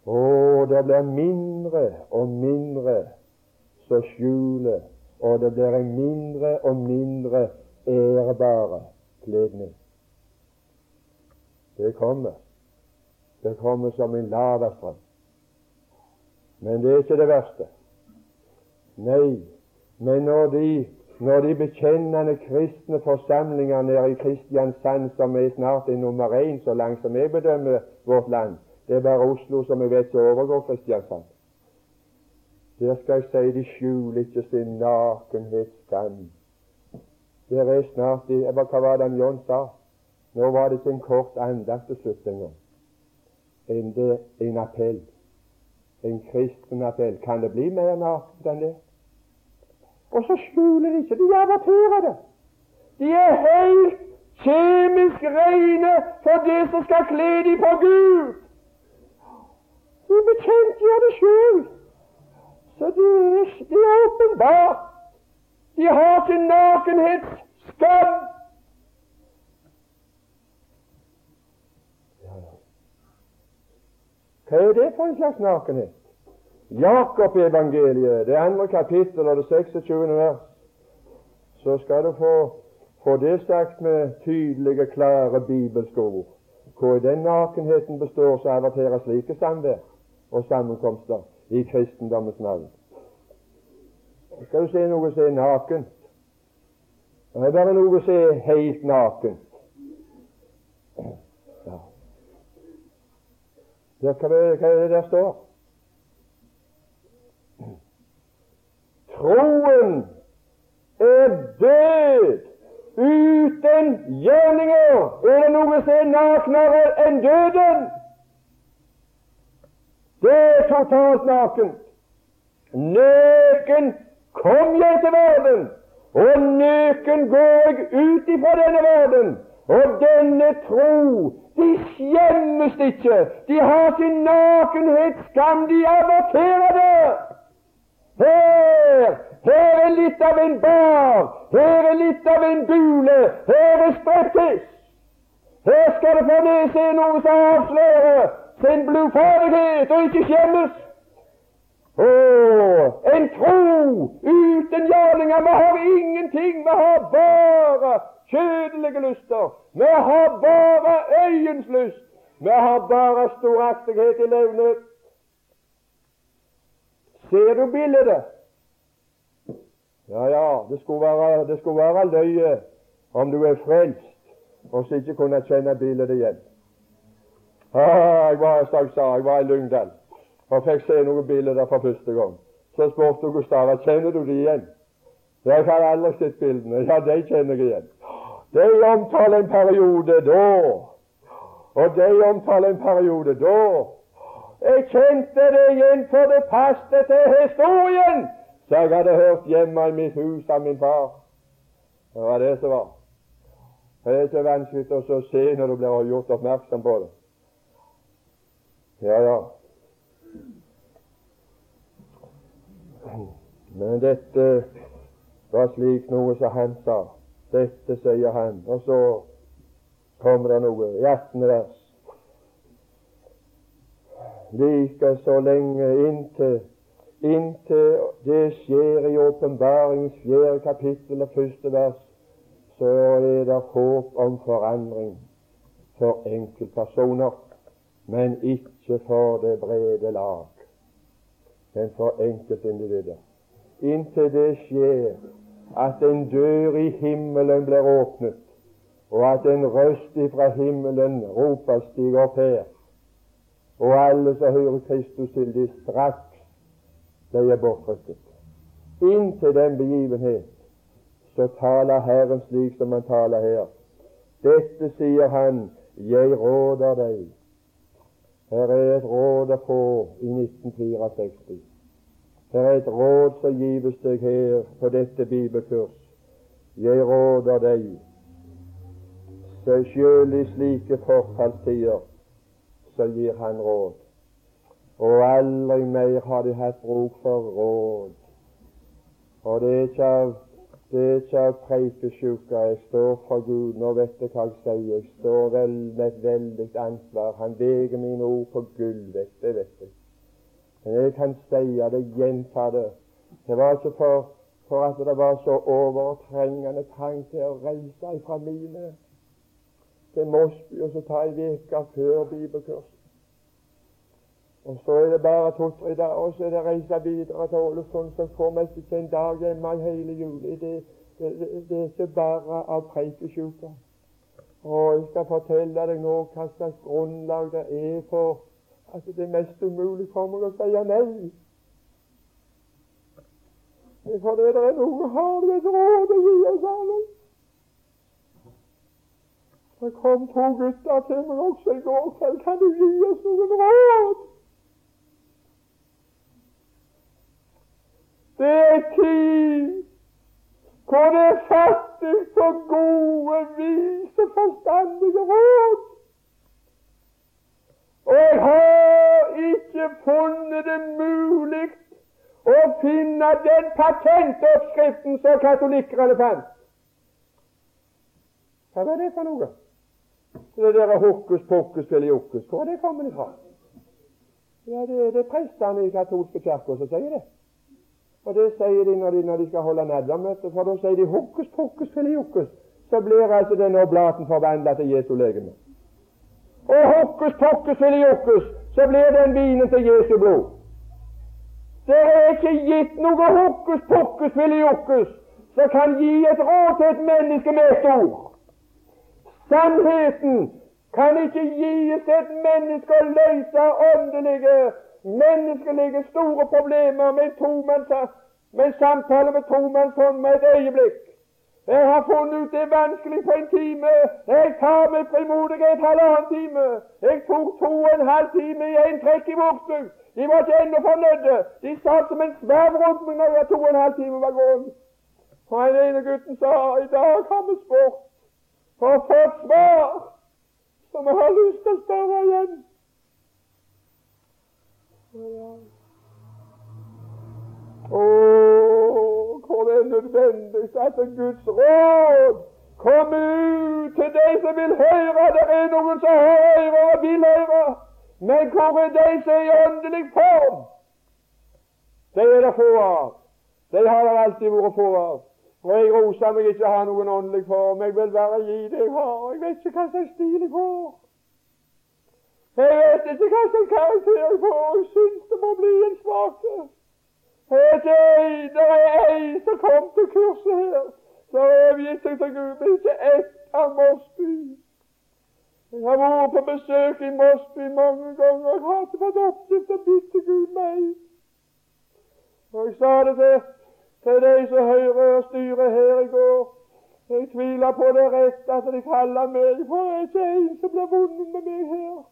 Og det blir mindre og mindre som skjuler, og det blir en mindre og mindre ærebare kledning. Det kommer. Det kommer som en lavastrøm. Men det er ikke det verste. Nei, men når de, når de bekjennende kristne forsamlinger nede i Kristiansand, som er snart er nummer én så langt som jeg bedømmer vårt land Det er bare Oslo som jeg vet som overgår Kristiansand. Der skal jeg si de skjuler ikke sin nakenhetsskam. Der er snart de, Hva var det John sa? Nå var det ikke en kort andakt til slutt engang. En, en appell. En kristen appell. Kan det bli mer nakent enn det? Og så skjuler de ikke. De averterer det. De er helt kjemisk rene for det som skal kle dem på Gud. De bekjentgjør det sjøl. Så det er, åpenbart. De har sin nakenhetsskam. Hva er det for en slags nakenhet? Jakob-evangeliet, det andre kapittel og det 26. vers, så skal du få, få det sagt med tydelige, klare bibelske ord. Hvor den nakenheten består, så averterer slike samvær og sammenkomster i kristendommens navn. Skal du se noe som er nakent. Det er bare noe som er helt nakent. Ja. hva, hva er det der står? Troen er død uten gjerninger. Er det noe som er naknere enn døden? Det er totalt nakent. Nøken kom jeg til verden, og nøken går jeg ut ifra denne verden. Og denne tro, de skjemmes ikke. De har sin nakenhet skam. De aborterer det. Her, her er litt av en bar. Her er litt av en bule. Her er streptis. Her skal det få ned se noe som avslører sin blodfarlighet og ikke skjemmes. Å, en tro uten gjerninger. Vi har ingenting. Vi har bare kjødelige lyster. Vi har bare øyens lyst. Vi har bare storaktighet i levnet. Ser du bildet? Ja, ja, det skulle være, det skulle være løye om du er frelst og så ikke kunne kjenne bildet igjen. Ah, jeg var, i sa, jeg var i Lyngdal og fikk se noen bilder for første gang. Så spurte Gustav kjenner du de igjen. Jeg har aldri sett bildene. Ja, de kjenner jeg igjen. De omtaler en periode da, og de omtaler en periode da. Jeg kjente det igjen, for det passet til historien som jeg hadde hørt hjemme i mitt hus av min far. Det var det som var. Det er så vanskelig å se når du blir gjort oppmerksom på det. Ja, ja. Men dette var slik noe som han sa. Dette sier han. Og så kommer det noe i 18. vers. Like så lenge inntil, inntil det skjer i åpenbaringens fjerde kapittel og første vers, så er det håp om forandring for enkeltpersoner, men ikke for det brede lag men for enkeltindivider. Inntil det skjer at en dør i himmelen blir åpnet, og at en røst fra himmelen roper 'stig opp her', og alle som hører Kristus til, de straks blir bortrykket. Inntil den begivenhet så taler Herren slik som han taler her. Dette sier han, jeg råder deg her er et råd å få i 1964. Her er et råd som gives deg her på dette bibelkurs. Jeg råder deg, sjøl i slike forfallstider, så gir han råd. Og aldri mer har de hatt bruk for råd. Og det er ikke av det ikke av preikesjuka. Jeg står for Gud. Nå vet jeg hva jeg sier. Jeg står vel med et veldig ansvar. Han veger mine ord på gullvekt, det vet jeg. Men jeg kan si det, gjenta det. Det var ikke for, for at det var så overtrengende trang til å reise fra mine til Mosby og så ta ei uke før bibelkurset. Og så er det bare to-tre dager, og så er det reise videre til Ålesund, så får vi ikke en dag hjemme i hele juli. Det, det, det, det er ikke bare av preikesjuke. Og jeg skal fortelle deg nå hva slags grunnlag det er for at det er mest umulig for meg å si nei. For det er noe har du et råd å gi oss alle. Det kom to gutter til meg også i går kveld. Kan du gi oss noen råd? Det er tid hvor det er fattig for gode, vise, forstandige råd. Og jeg har ikke funnet det mulig å finne den patentoppskriften som katolikkerne fant. Hva var det for noe? Det der hokus pokus filiokus, hvor er det kommet fra? Ja, det er det prestene i katolske kirker som sier det. Og det sier de når de, når de skal holde nadvermøte, for da sier de hokus pokus filiokus. Så blir altså denne oblaten forvandla til Jesu legeme. Og hokus pokus filiokus, så blir den vinen til Jesu blod. Det er ikke gitt noe hokus pokus filiokus som kan gi et råd til et menneske med et ord. Sannheten kan ikke gis et menneske å løse åndelige, menneskelige store problemer med, med en samtale med tomannshånd med et øyeblikk. Jeg har funnet ut det er vanskelig på en time. Jeg tar med frimodighet halvannen time. Jeg tok to og en halv time i en trekk i Vågsbygd. De var ikke ennå fornøyde. De satt som en sverv rundt meg når jeg to og en halv time var gått. Og den ene gutten sa i dag har vi spurt og fått svar som jeg har lyst til å spørre igjen. Å, hvor det er nødvendig at Guds råd kommer ut til de som vil høre. Det er noen som har ører og vil høre. Men hvor er de som er i åndelig form? Det er det få av. De har det alltid vært få av. Og jeg roser meg ikke å ha noen åndelig form. Jeg vil bare gi det jeg har. Jeg vet ikke hva slags stil jeg får. Jeg vet ikke hva slags karakter jeg får. Jeg syns det må bli en svake. Det er ei som kom til kurset her, som er seg til Gud, men ikke ett av Mosby. Jeg har vært på besøk i Mosby mange ganger og har fått oppgitt å bytte Gud meg. Og jeg sa det til, til de som hører og her i går. Jeg tviler på det rett at de kaller meg, for det er ikke en som blir vunnet med meg her.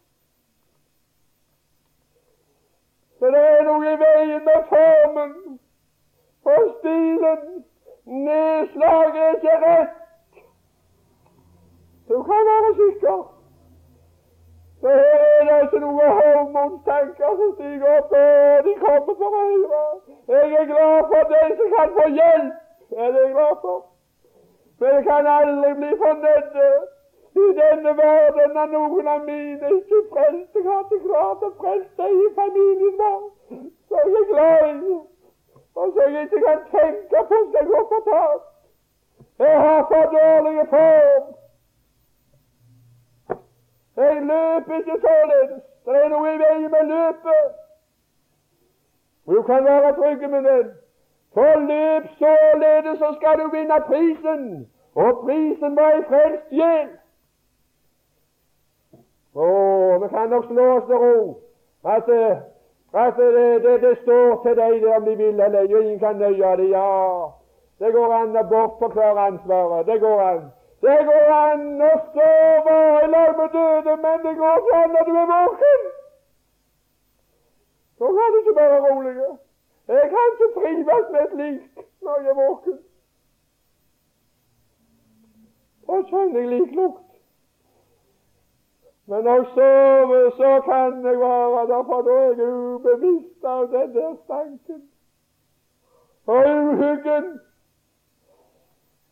Så det er noe i veien med formen og stilen. Nedslaget er ikke rett. Du kan være sikker. Det her er det ikke noen hormonstanker som stiger opp, og de kommer på høyre. Jeg er glad for de som kan få hjelp. Det er jeg glad for. Men jeg kan aldri bli fornøyd i denne verden er noen av mine ikke frelst. Jeg ikke klart å frelse deg i familien vår, så jeg er glad i, og så jeg ikke kan tenke på skal gå fortapt. Jeg har for dårlig form. Jeg løper ikke således. Det er noe i veien med løpet. Du kan være trygg, min venn. For løp således, så skal du vinne prisen. Og prisen var ei frelst sjel. Å, vi kan nok slå oss til ro at, at det, det, det, står til deg om de vil eller ei, og ingen kan nøye det. Ja, det går an å bortforklare ansvaret. Det går an. Det går an å stå over i lag med døde, men det går ikke an når du er våken. Så kan du ikke være rolig. Jeg kan ikke trives med et lik når jeg er våken. Da kjenner jeg lik lukt. Men når jeg sover, så kan jeg være der, for da er jeg ubevisst av den der stanken. Og uhyggen.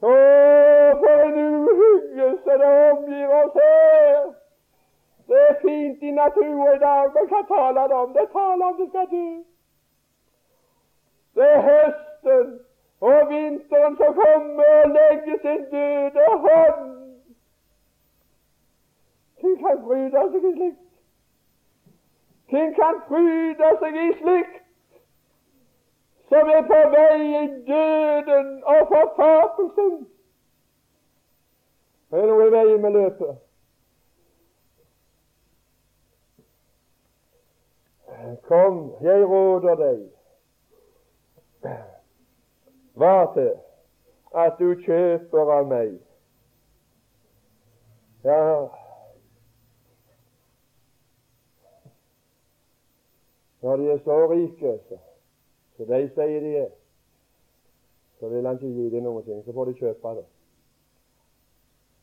Å, for en uhyggelse det omgir oss her. Det er fint i naturen i dag, men hva taler det om? Det taler om det skal dø. Det er høsten og vinteren som kommer og legger sin døde hånd hvem kan fryde seg i slikt? Hvem kan fryde seg i slikt som er på vei i døden og fortapelsen? Det er noe i veien med løpet. Kom, jeg råder deg hva til at du kjøper av meg. Ja, Når de er så rike, så, de sier de er, så vil han ikke gi dem noen ting. Så får de kjøpe det.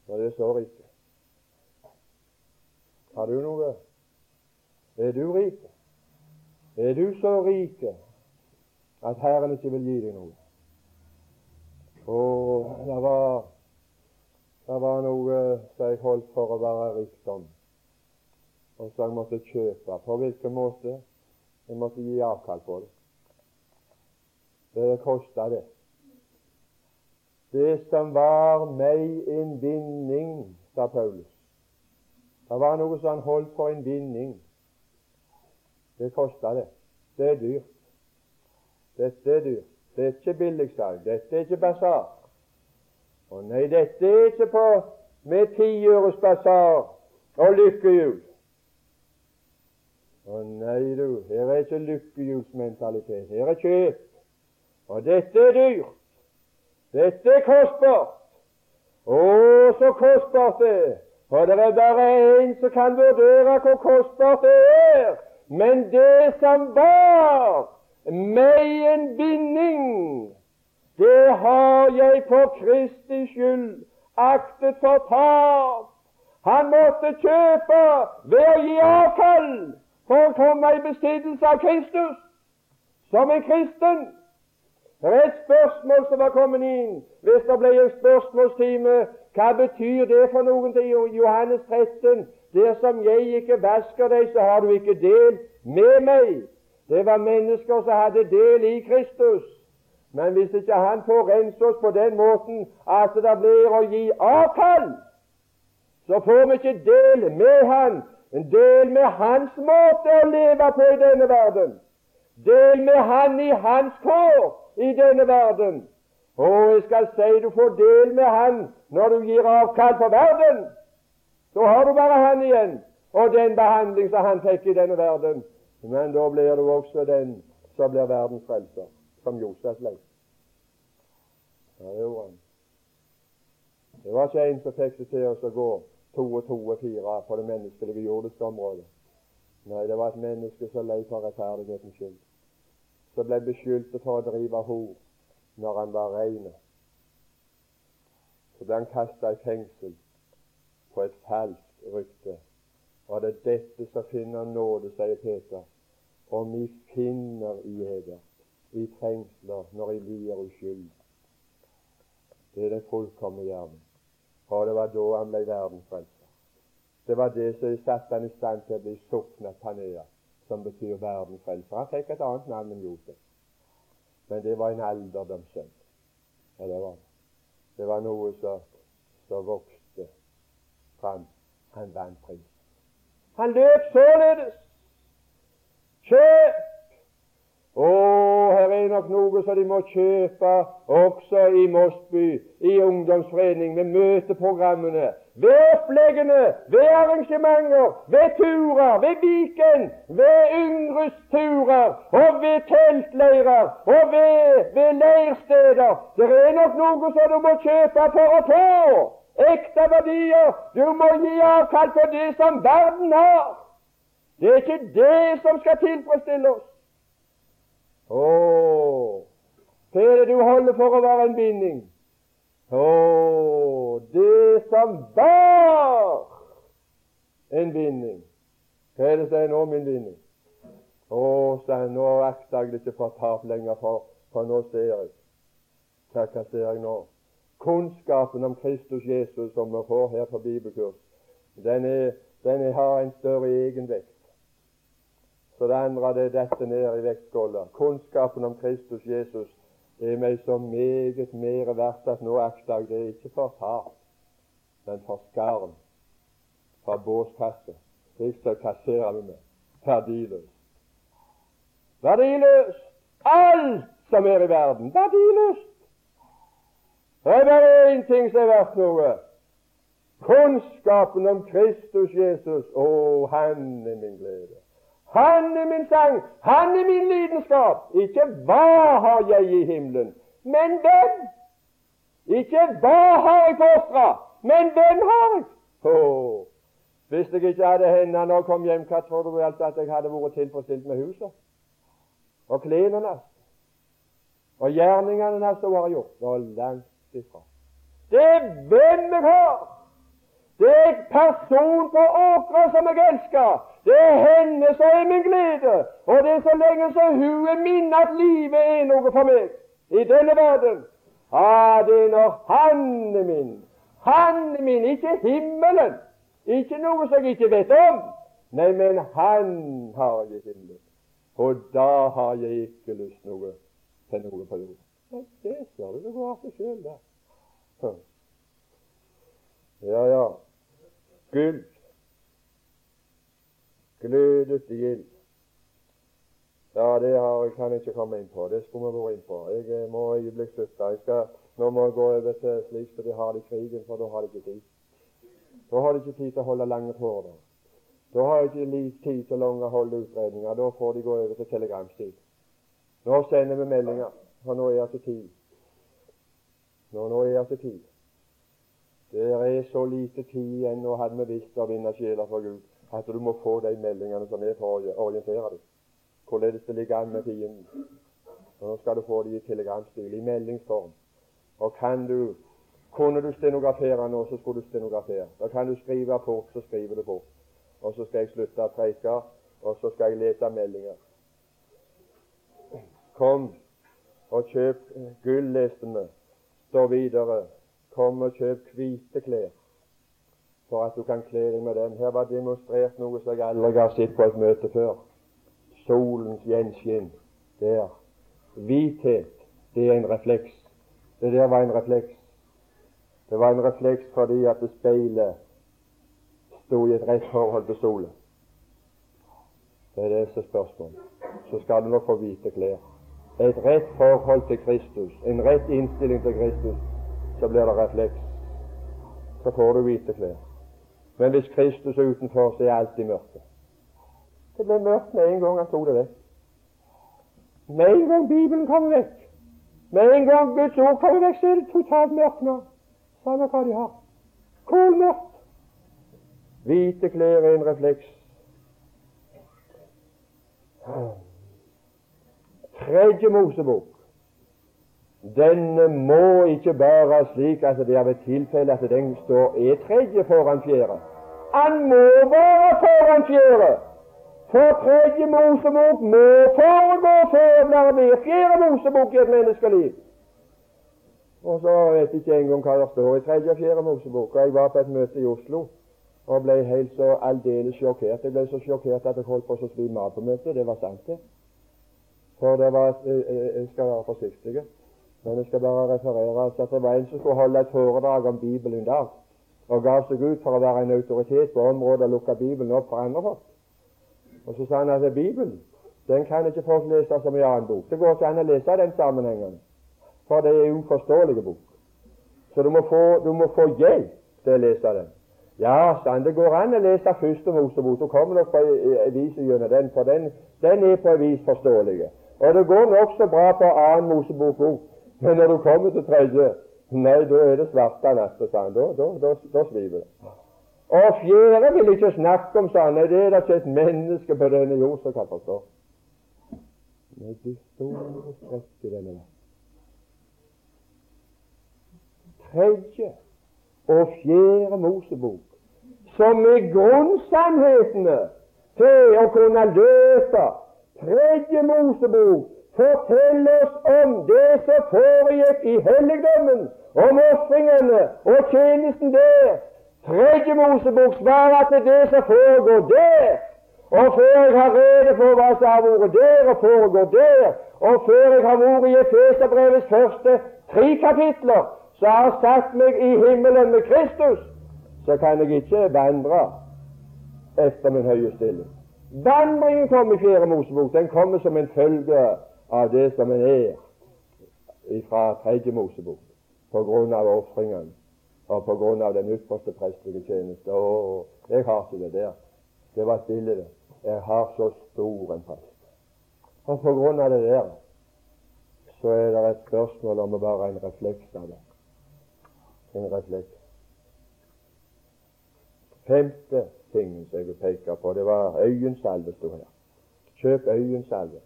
Når de er så rike. Har du noe? Er du rik? Er du så rik at Herren ikke vil gi deg noe? Og det var, det var noe som jeg holdt for å være rikdom, og som jeg måtte kjøpe. På hvilken måte? Jeg måtte gi avkall på det. Det kosta det. Det som var meg en vinning, sa Paulus. Det var noe som han holdt for en vinning. Det kosta det. Det er dyrt. Dette er dyrt. Det er ikke billigsalg. Dette er ikke basar. Å nei, dette er ikke på med tiøres basar og lykkehjul. Å nei, du, her er ikke lykkehjulsmentalitet. Her er kjøp. Og dette er dyrt. Dette er kostbart. Å, så kostbart det er. For det er bare én som kan vurdere hvor kostbart det er. Men det som var meg en binding, det har jeg på Kristi skyld aktet for tap. Han måtte kjøpe ved å gi avkall for å komme i besittelse av Kristus som en kristen. Det er et spørsmål som var kommet inn. Hvis det ble en spørsmålstime, hva betyr det for noen til Johannes 13? Dersom jeg ikke vasker deg, så har du ikke del med meg. Det var mennesker som hadde del i Kristus. Men hvis ikke han får rense oss på den måten at det blir å gi avkall, så får vi ikke del med han en del med hans måte å leve på i denne verden. Del med han i hans kår i denne verden. Og jeg skal si du får del med han når du gir avkall på verden. Så har du bare han igjen, og den behandling som han fikk i denne verden. Men da blir du også den som blir verdens frelser, som Josef ble. Det var ikke en som fikk det til å gå to og to og fire på det menneskelige jordiske området. Nei, det var et menneske som lei for rettferdighetens skyld. Som ble beskyldt for å drive hor når han var rein. Så ble han kasta i fengsel på et falskt rykte. Og det er dette som finner nåde, sier Peter, om vi finner i eder i trengsler når vi blir uskyld. Det er den fullkomne gjerning. Og det var da han ble verdensfrelser. Det var det som satte han i stand til å bli sukna Panea, som betyr verdensfrelser. Han fikk et annet navn enn Josef, men det var en alderdomssønn. Ja, det var det. Det var noe som vokste fram. Han vant pris. Han løp således. Kjøp å, her er nok noe som de må kjøpe også i Mosby, i ungdomsforening, med møteprogrammene, ved oppleggene, ved arrangementer, ved turer, ved Viken, ved yngres turer, og ved teltleirer, og ved, ved leirsteder. Det er nok noe som du må kjøpe for å få. Ekte verdier. Du må gi avkall på det som verden har. Det er ikke det som skal tilfredsstille oss. Å, hva er det du holder for å være en binding? Å, det som var en binding. Hva er det som er nå min binding? Å, sa nå akter jeg ikke for tap lenger, for, for nå ser jeg. Hva, hva ser jeg nå? Kunnskapen om Kristus Jesus som vi får her på bibelkurs, den, er, den er, har en større egenvekt så det andre det dette ned i vektskåla. Kunnskapen om Kristus Jesus er meg så meget mer verdt at nå akter jeg det ikke for tap, men for skarn, for båskasse. Så kasserer vi med. Verdiløst. Verdiløst! Alt som er i verden, verdiløst! Det er bare én ting som er verdt noe. Kunnskapen om Kristus Jesus. Å, han er min glede. Han er min sang, han er min lidenskap. Ikke hva har jeg i himmelen, men hvem? Ikke hva har jeg fostra, men hvem har jeg? Oh. Hvis jeg ikke hadde henne når jeg kom hjem, hva tror du altså at jeg hadde vært tilfredsstilt med huset? Og klærne? Og gjerningene hans som har gjort? Og var langt ifra. Det er hvem jeg har! Det er en person på åkra som jeg elsker. Det er henne som er min glede. Og det er så lenge så hun er min at livet er noe for meg i denne verden. Ah, det er når Han er min. Han er min, ikke himmelen. Ikke noe som jeg ikke vet om. Nei, men Han har jeg i himmelen. Og da har jeg ikke lyst noe til noe på jorden. Men det ser du, det går av seg sjøl, det. Ja, ja gull, glødet i ild. Ja, det har, kan jeg ikke komme inn på. Det skulle vi vært inn på. Jeg eh, må øyeblikk slutte. Jeg skal, nå må jeg gå over til slik som de har det i krigen, for da har de ikke tid. Da har de ikke tid til å holde lange tårer. Da har de ikke tid til å holde utredninger. Da får de gå over til telegramstid. Nå sender vi meldinger, for nå er det tid. Nå, nå er det tid. Det er så lite tid igjen. Nå hadde vi visst å vinne sjeler for Gud at du må få de meldingene som er for å orientere deg. Hvorledes det ligger an med fienden. Og nå skal du få det i telegramstil, i meldingsform. Og kan du kunne du stenografere nå, så skulle du stenografere. Da kan du skrive fort, så skriver du fort. Og så skal jeg slutte å preike, og så skal jeg lete meldinger. Kom og kjøp gull, leste vi. Står videre. Kom og kjøp hvite klær, for at du kan kle deg med den. Her var demonstrert noe som jeg aldri har sett på et møte før. Solens gjenskinn der. Hvithet, det er en refleks. Det der var en refleks. Det var en refleks fordi at speilet sto i et rett forhold til solen. Det er det som er spørsmålet. Så skal du nok få hvite klær. Et rett forhold til Kristus, en rett innstilling til Kristus, så blir det refleks. Så får du hvite klær. Men hvis Kristus er utenfor, så er alt i mørket. Det ble mørkt med en gang han tok det vekk. Med en gang Bibelen kommer vekk, med en gang Guds ord kommer vekk, så er det totalt mørkt nå. Samme hva de har. Kolmørkt. Hvite klær er en refleks. Tredje Mosebok. Denne må ikke være slik at det er ved tilfelle at den står er tredje foran fjerde. Han må være foran fjerde. For tredje Mosebok må foregå før det blir fjerde Mosebok i et menneskeliv. Og så vet jeg ikke engang hva det står i tredje og fjerde Mosebok. Jeg var på et møte i Oslo og ble helt så aldeles sjokkert. Jeg ble så sjokkert at jeg holdt på å svime av på møtet. Det var sant, det. For det var eh, eh, Jeg skal være forsiktig. Men jeg skal bare referere at det var en som skulle holde et foredrag om Bibelen en dag, og ga seg ut for å være en autoritet på området og lukke Bibelen opp for andre folk. Og så sa han at Bibelen den kan ikke folk lese som en annen bok. Det går ikke an å lese den sammenhengen for det er en uforståelig bok. Så du må, få, du må få hjelp til å lese den. Ja, sann, det går an å lese første Mosebok. Du kommer nok på en vis gjennom den, for den, den er på en vis forståelig. Og det går nokså bra på annen Mosebok òg. Men når du kommer til tredje, nei, da er det svarte natta, sa han. Da, da, da, da sviver det. Og fjerde vil ikke snakke om, sa han. Nei, det er det ikke et menneske på denne jord som kan forstå. Nei, det store strekk i denne verden. tredje og fjerde Mosebok, som er grunnsannhetene til å kunne løse tredje Mosebok forteller oss om det som foregikk i helligdommen, om ofringene og tjenesten der. Tredje Mosebok svarer at det som foregår der, og før jeg har rede for hva som har vært der og foregår der, og før jeg har vært i Efeserbrevets første tre kapitler, så har jeg satt meg i himmelen med Kristus, så kan jeg ikke vandre etter min høye stilling. Vandringen kommer i Fjerde Mosebok. Den kommer som en følge av det som en er fra Tredje Mosebok, på grunn av ofringen og på grunn av den ypperste prestelige tjeneste. Å, jeg har ikke det der. Det var stille, bilde. Jeg har så stor en prest. Og på grunn av det der så er det et spørsmål om å være en refleks av det en refleks. Femte tingen som jeg vil peke på, det var øyensalve, sto her. Kjøp øyensalve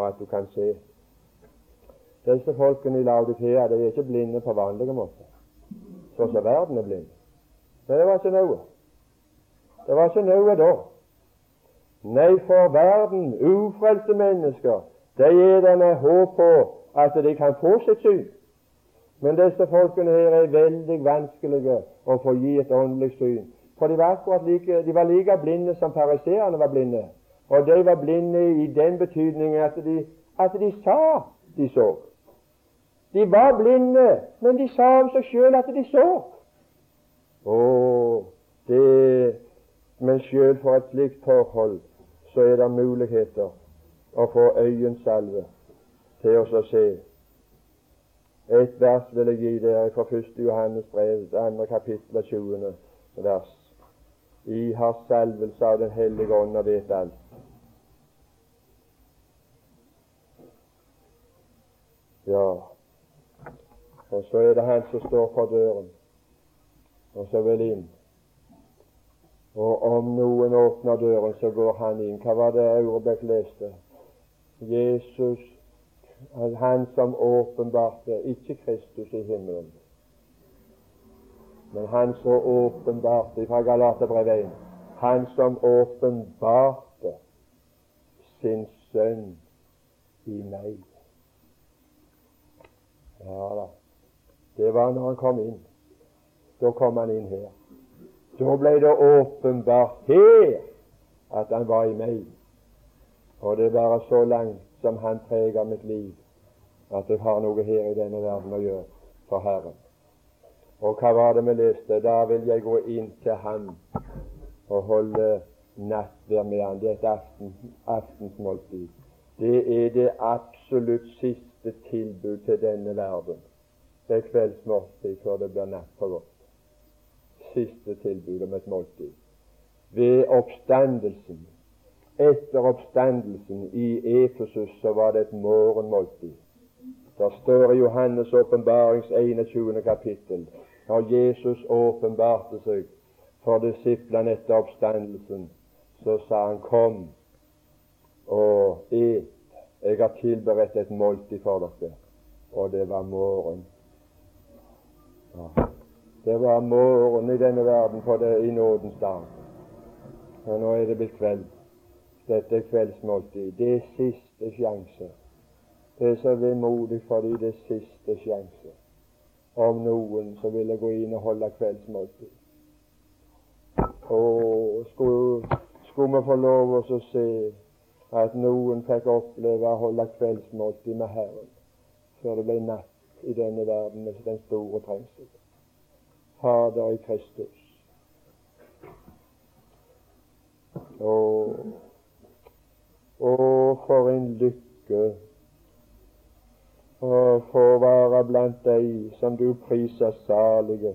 for at du kan se. Disse folkene i Laudikea de er ikke blinde på vanlige måter, sånn som verden er blind. Men det var ikke noe. Det var ikke noe da. Nei, for verden, ufrelste mennesker, de er denne håp på at de kan få sitt syn. Men disse folkene her er veldig vanskelige å få gi et åndelig syn. For de var akkurat like, de var like blinde som pariserene var blinde. Og de var blinde i den betydningen at de, at de sa de så. De var blinde, men de sa om seg sjøl at de så. Å, det Men sjøl for et slikt forhold så er det muligheter å få øyensalve til oss å se et vers vil jeg gi dere fra 1. Johannes brev, 2. kapittel 20. vers. I har salvelse av Den hellige ånd og vet alt. Ja, og så er det han som står for døren, og så vil inn. Og om noen åpner døren, så går han inn. Hva var det Aurebekk leste? Jesus, han som åpenbarte ikke Kristus i himmelen, men han som åpenbarte fra Galaterbrevet 1 Han som åpenbarte sin sønn i meg. Ja da. Det var når han kom inn. Da kom han inn her. Da ble det åpenbart her at han var i meg. Og det er bare så langt som han preger mitt liv, at jeg har noe her i denne verden å gjøre for Herren. Og hva var det vi leste? Da vil jeg gå inn til ham og holde nattverd med ham. Det er et aften, aftensmåltid. Det er det absolutt siste tilbud til denne verden. Det er kveldsmåltid før det blir natt for godt. Siste tilbud om et måltid. Ved oppstandelsen, etter oppstandelsen i Efesus, så var det et morgenmåltid. Det står i Johannes' åpenbarings 21. kapittel når Jesus åpenbarte seg for disiplene etter oppstandelsen, så sa han, Kom og et. Jeg har tilberedt et måltid for dere. Og det var morgen. Ja. Det var morgen i denne verden for det i nådens dag. Og nå er det blitt kveld. Dette er kveldsmåltid. Det er siste sjanse. Det er så vemodig fordi det er siste sjanse om noen som ville gå inn og holde kveldsmåltid. Og skulle, skulle vi få lov å se at noen fikk oppleve å holde kveldsmåltid med Herren før det ble natt i denne verden med den store trengsel. Fader i Kristus. Å, å for en lykke å få være blant deg som du priser salige.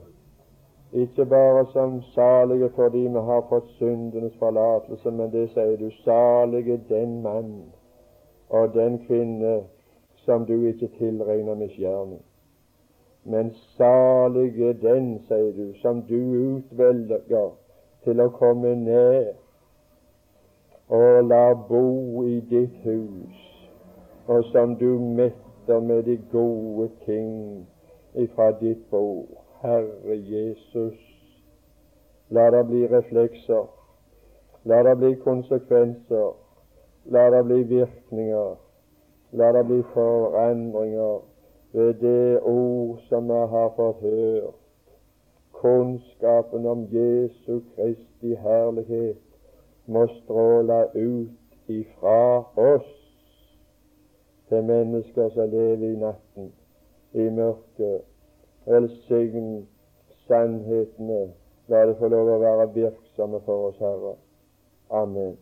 Ikke bare som salige fordi vi har fått syndenes forlatelse, men det sier du, salige den mann og den kvinne som du ikke tilregner misgjerning. Men salige den, sier du, som du utvelger til å komme ned og la bo i ditt hus, og som du metter med de gode ting ifra ditt bord. Herre Jesus, la det bli reflekser, la det bli konsekvenser, la det bli virkninger, la det bli forandringer ved det ord som vi har fått hørt. Kunnskapen om Jesu Kristi herlighet må stråle ut ifra oss til mennesker som lever i natten, i mørket. Velsign sannhetene. La det få lov å være virksomme for oss, Herre. Amen.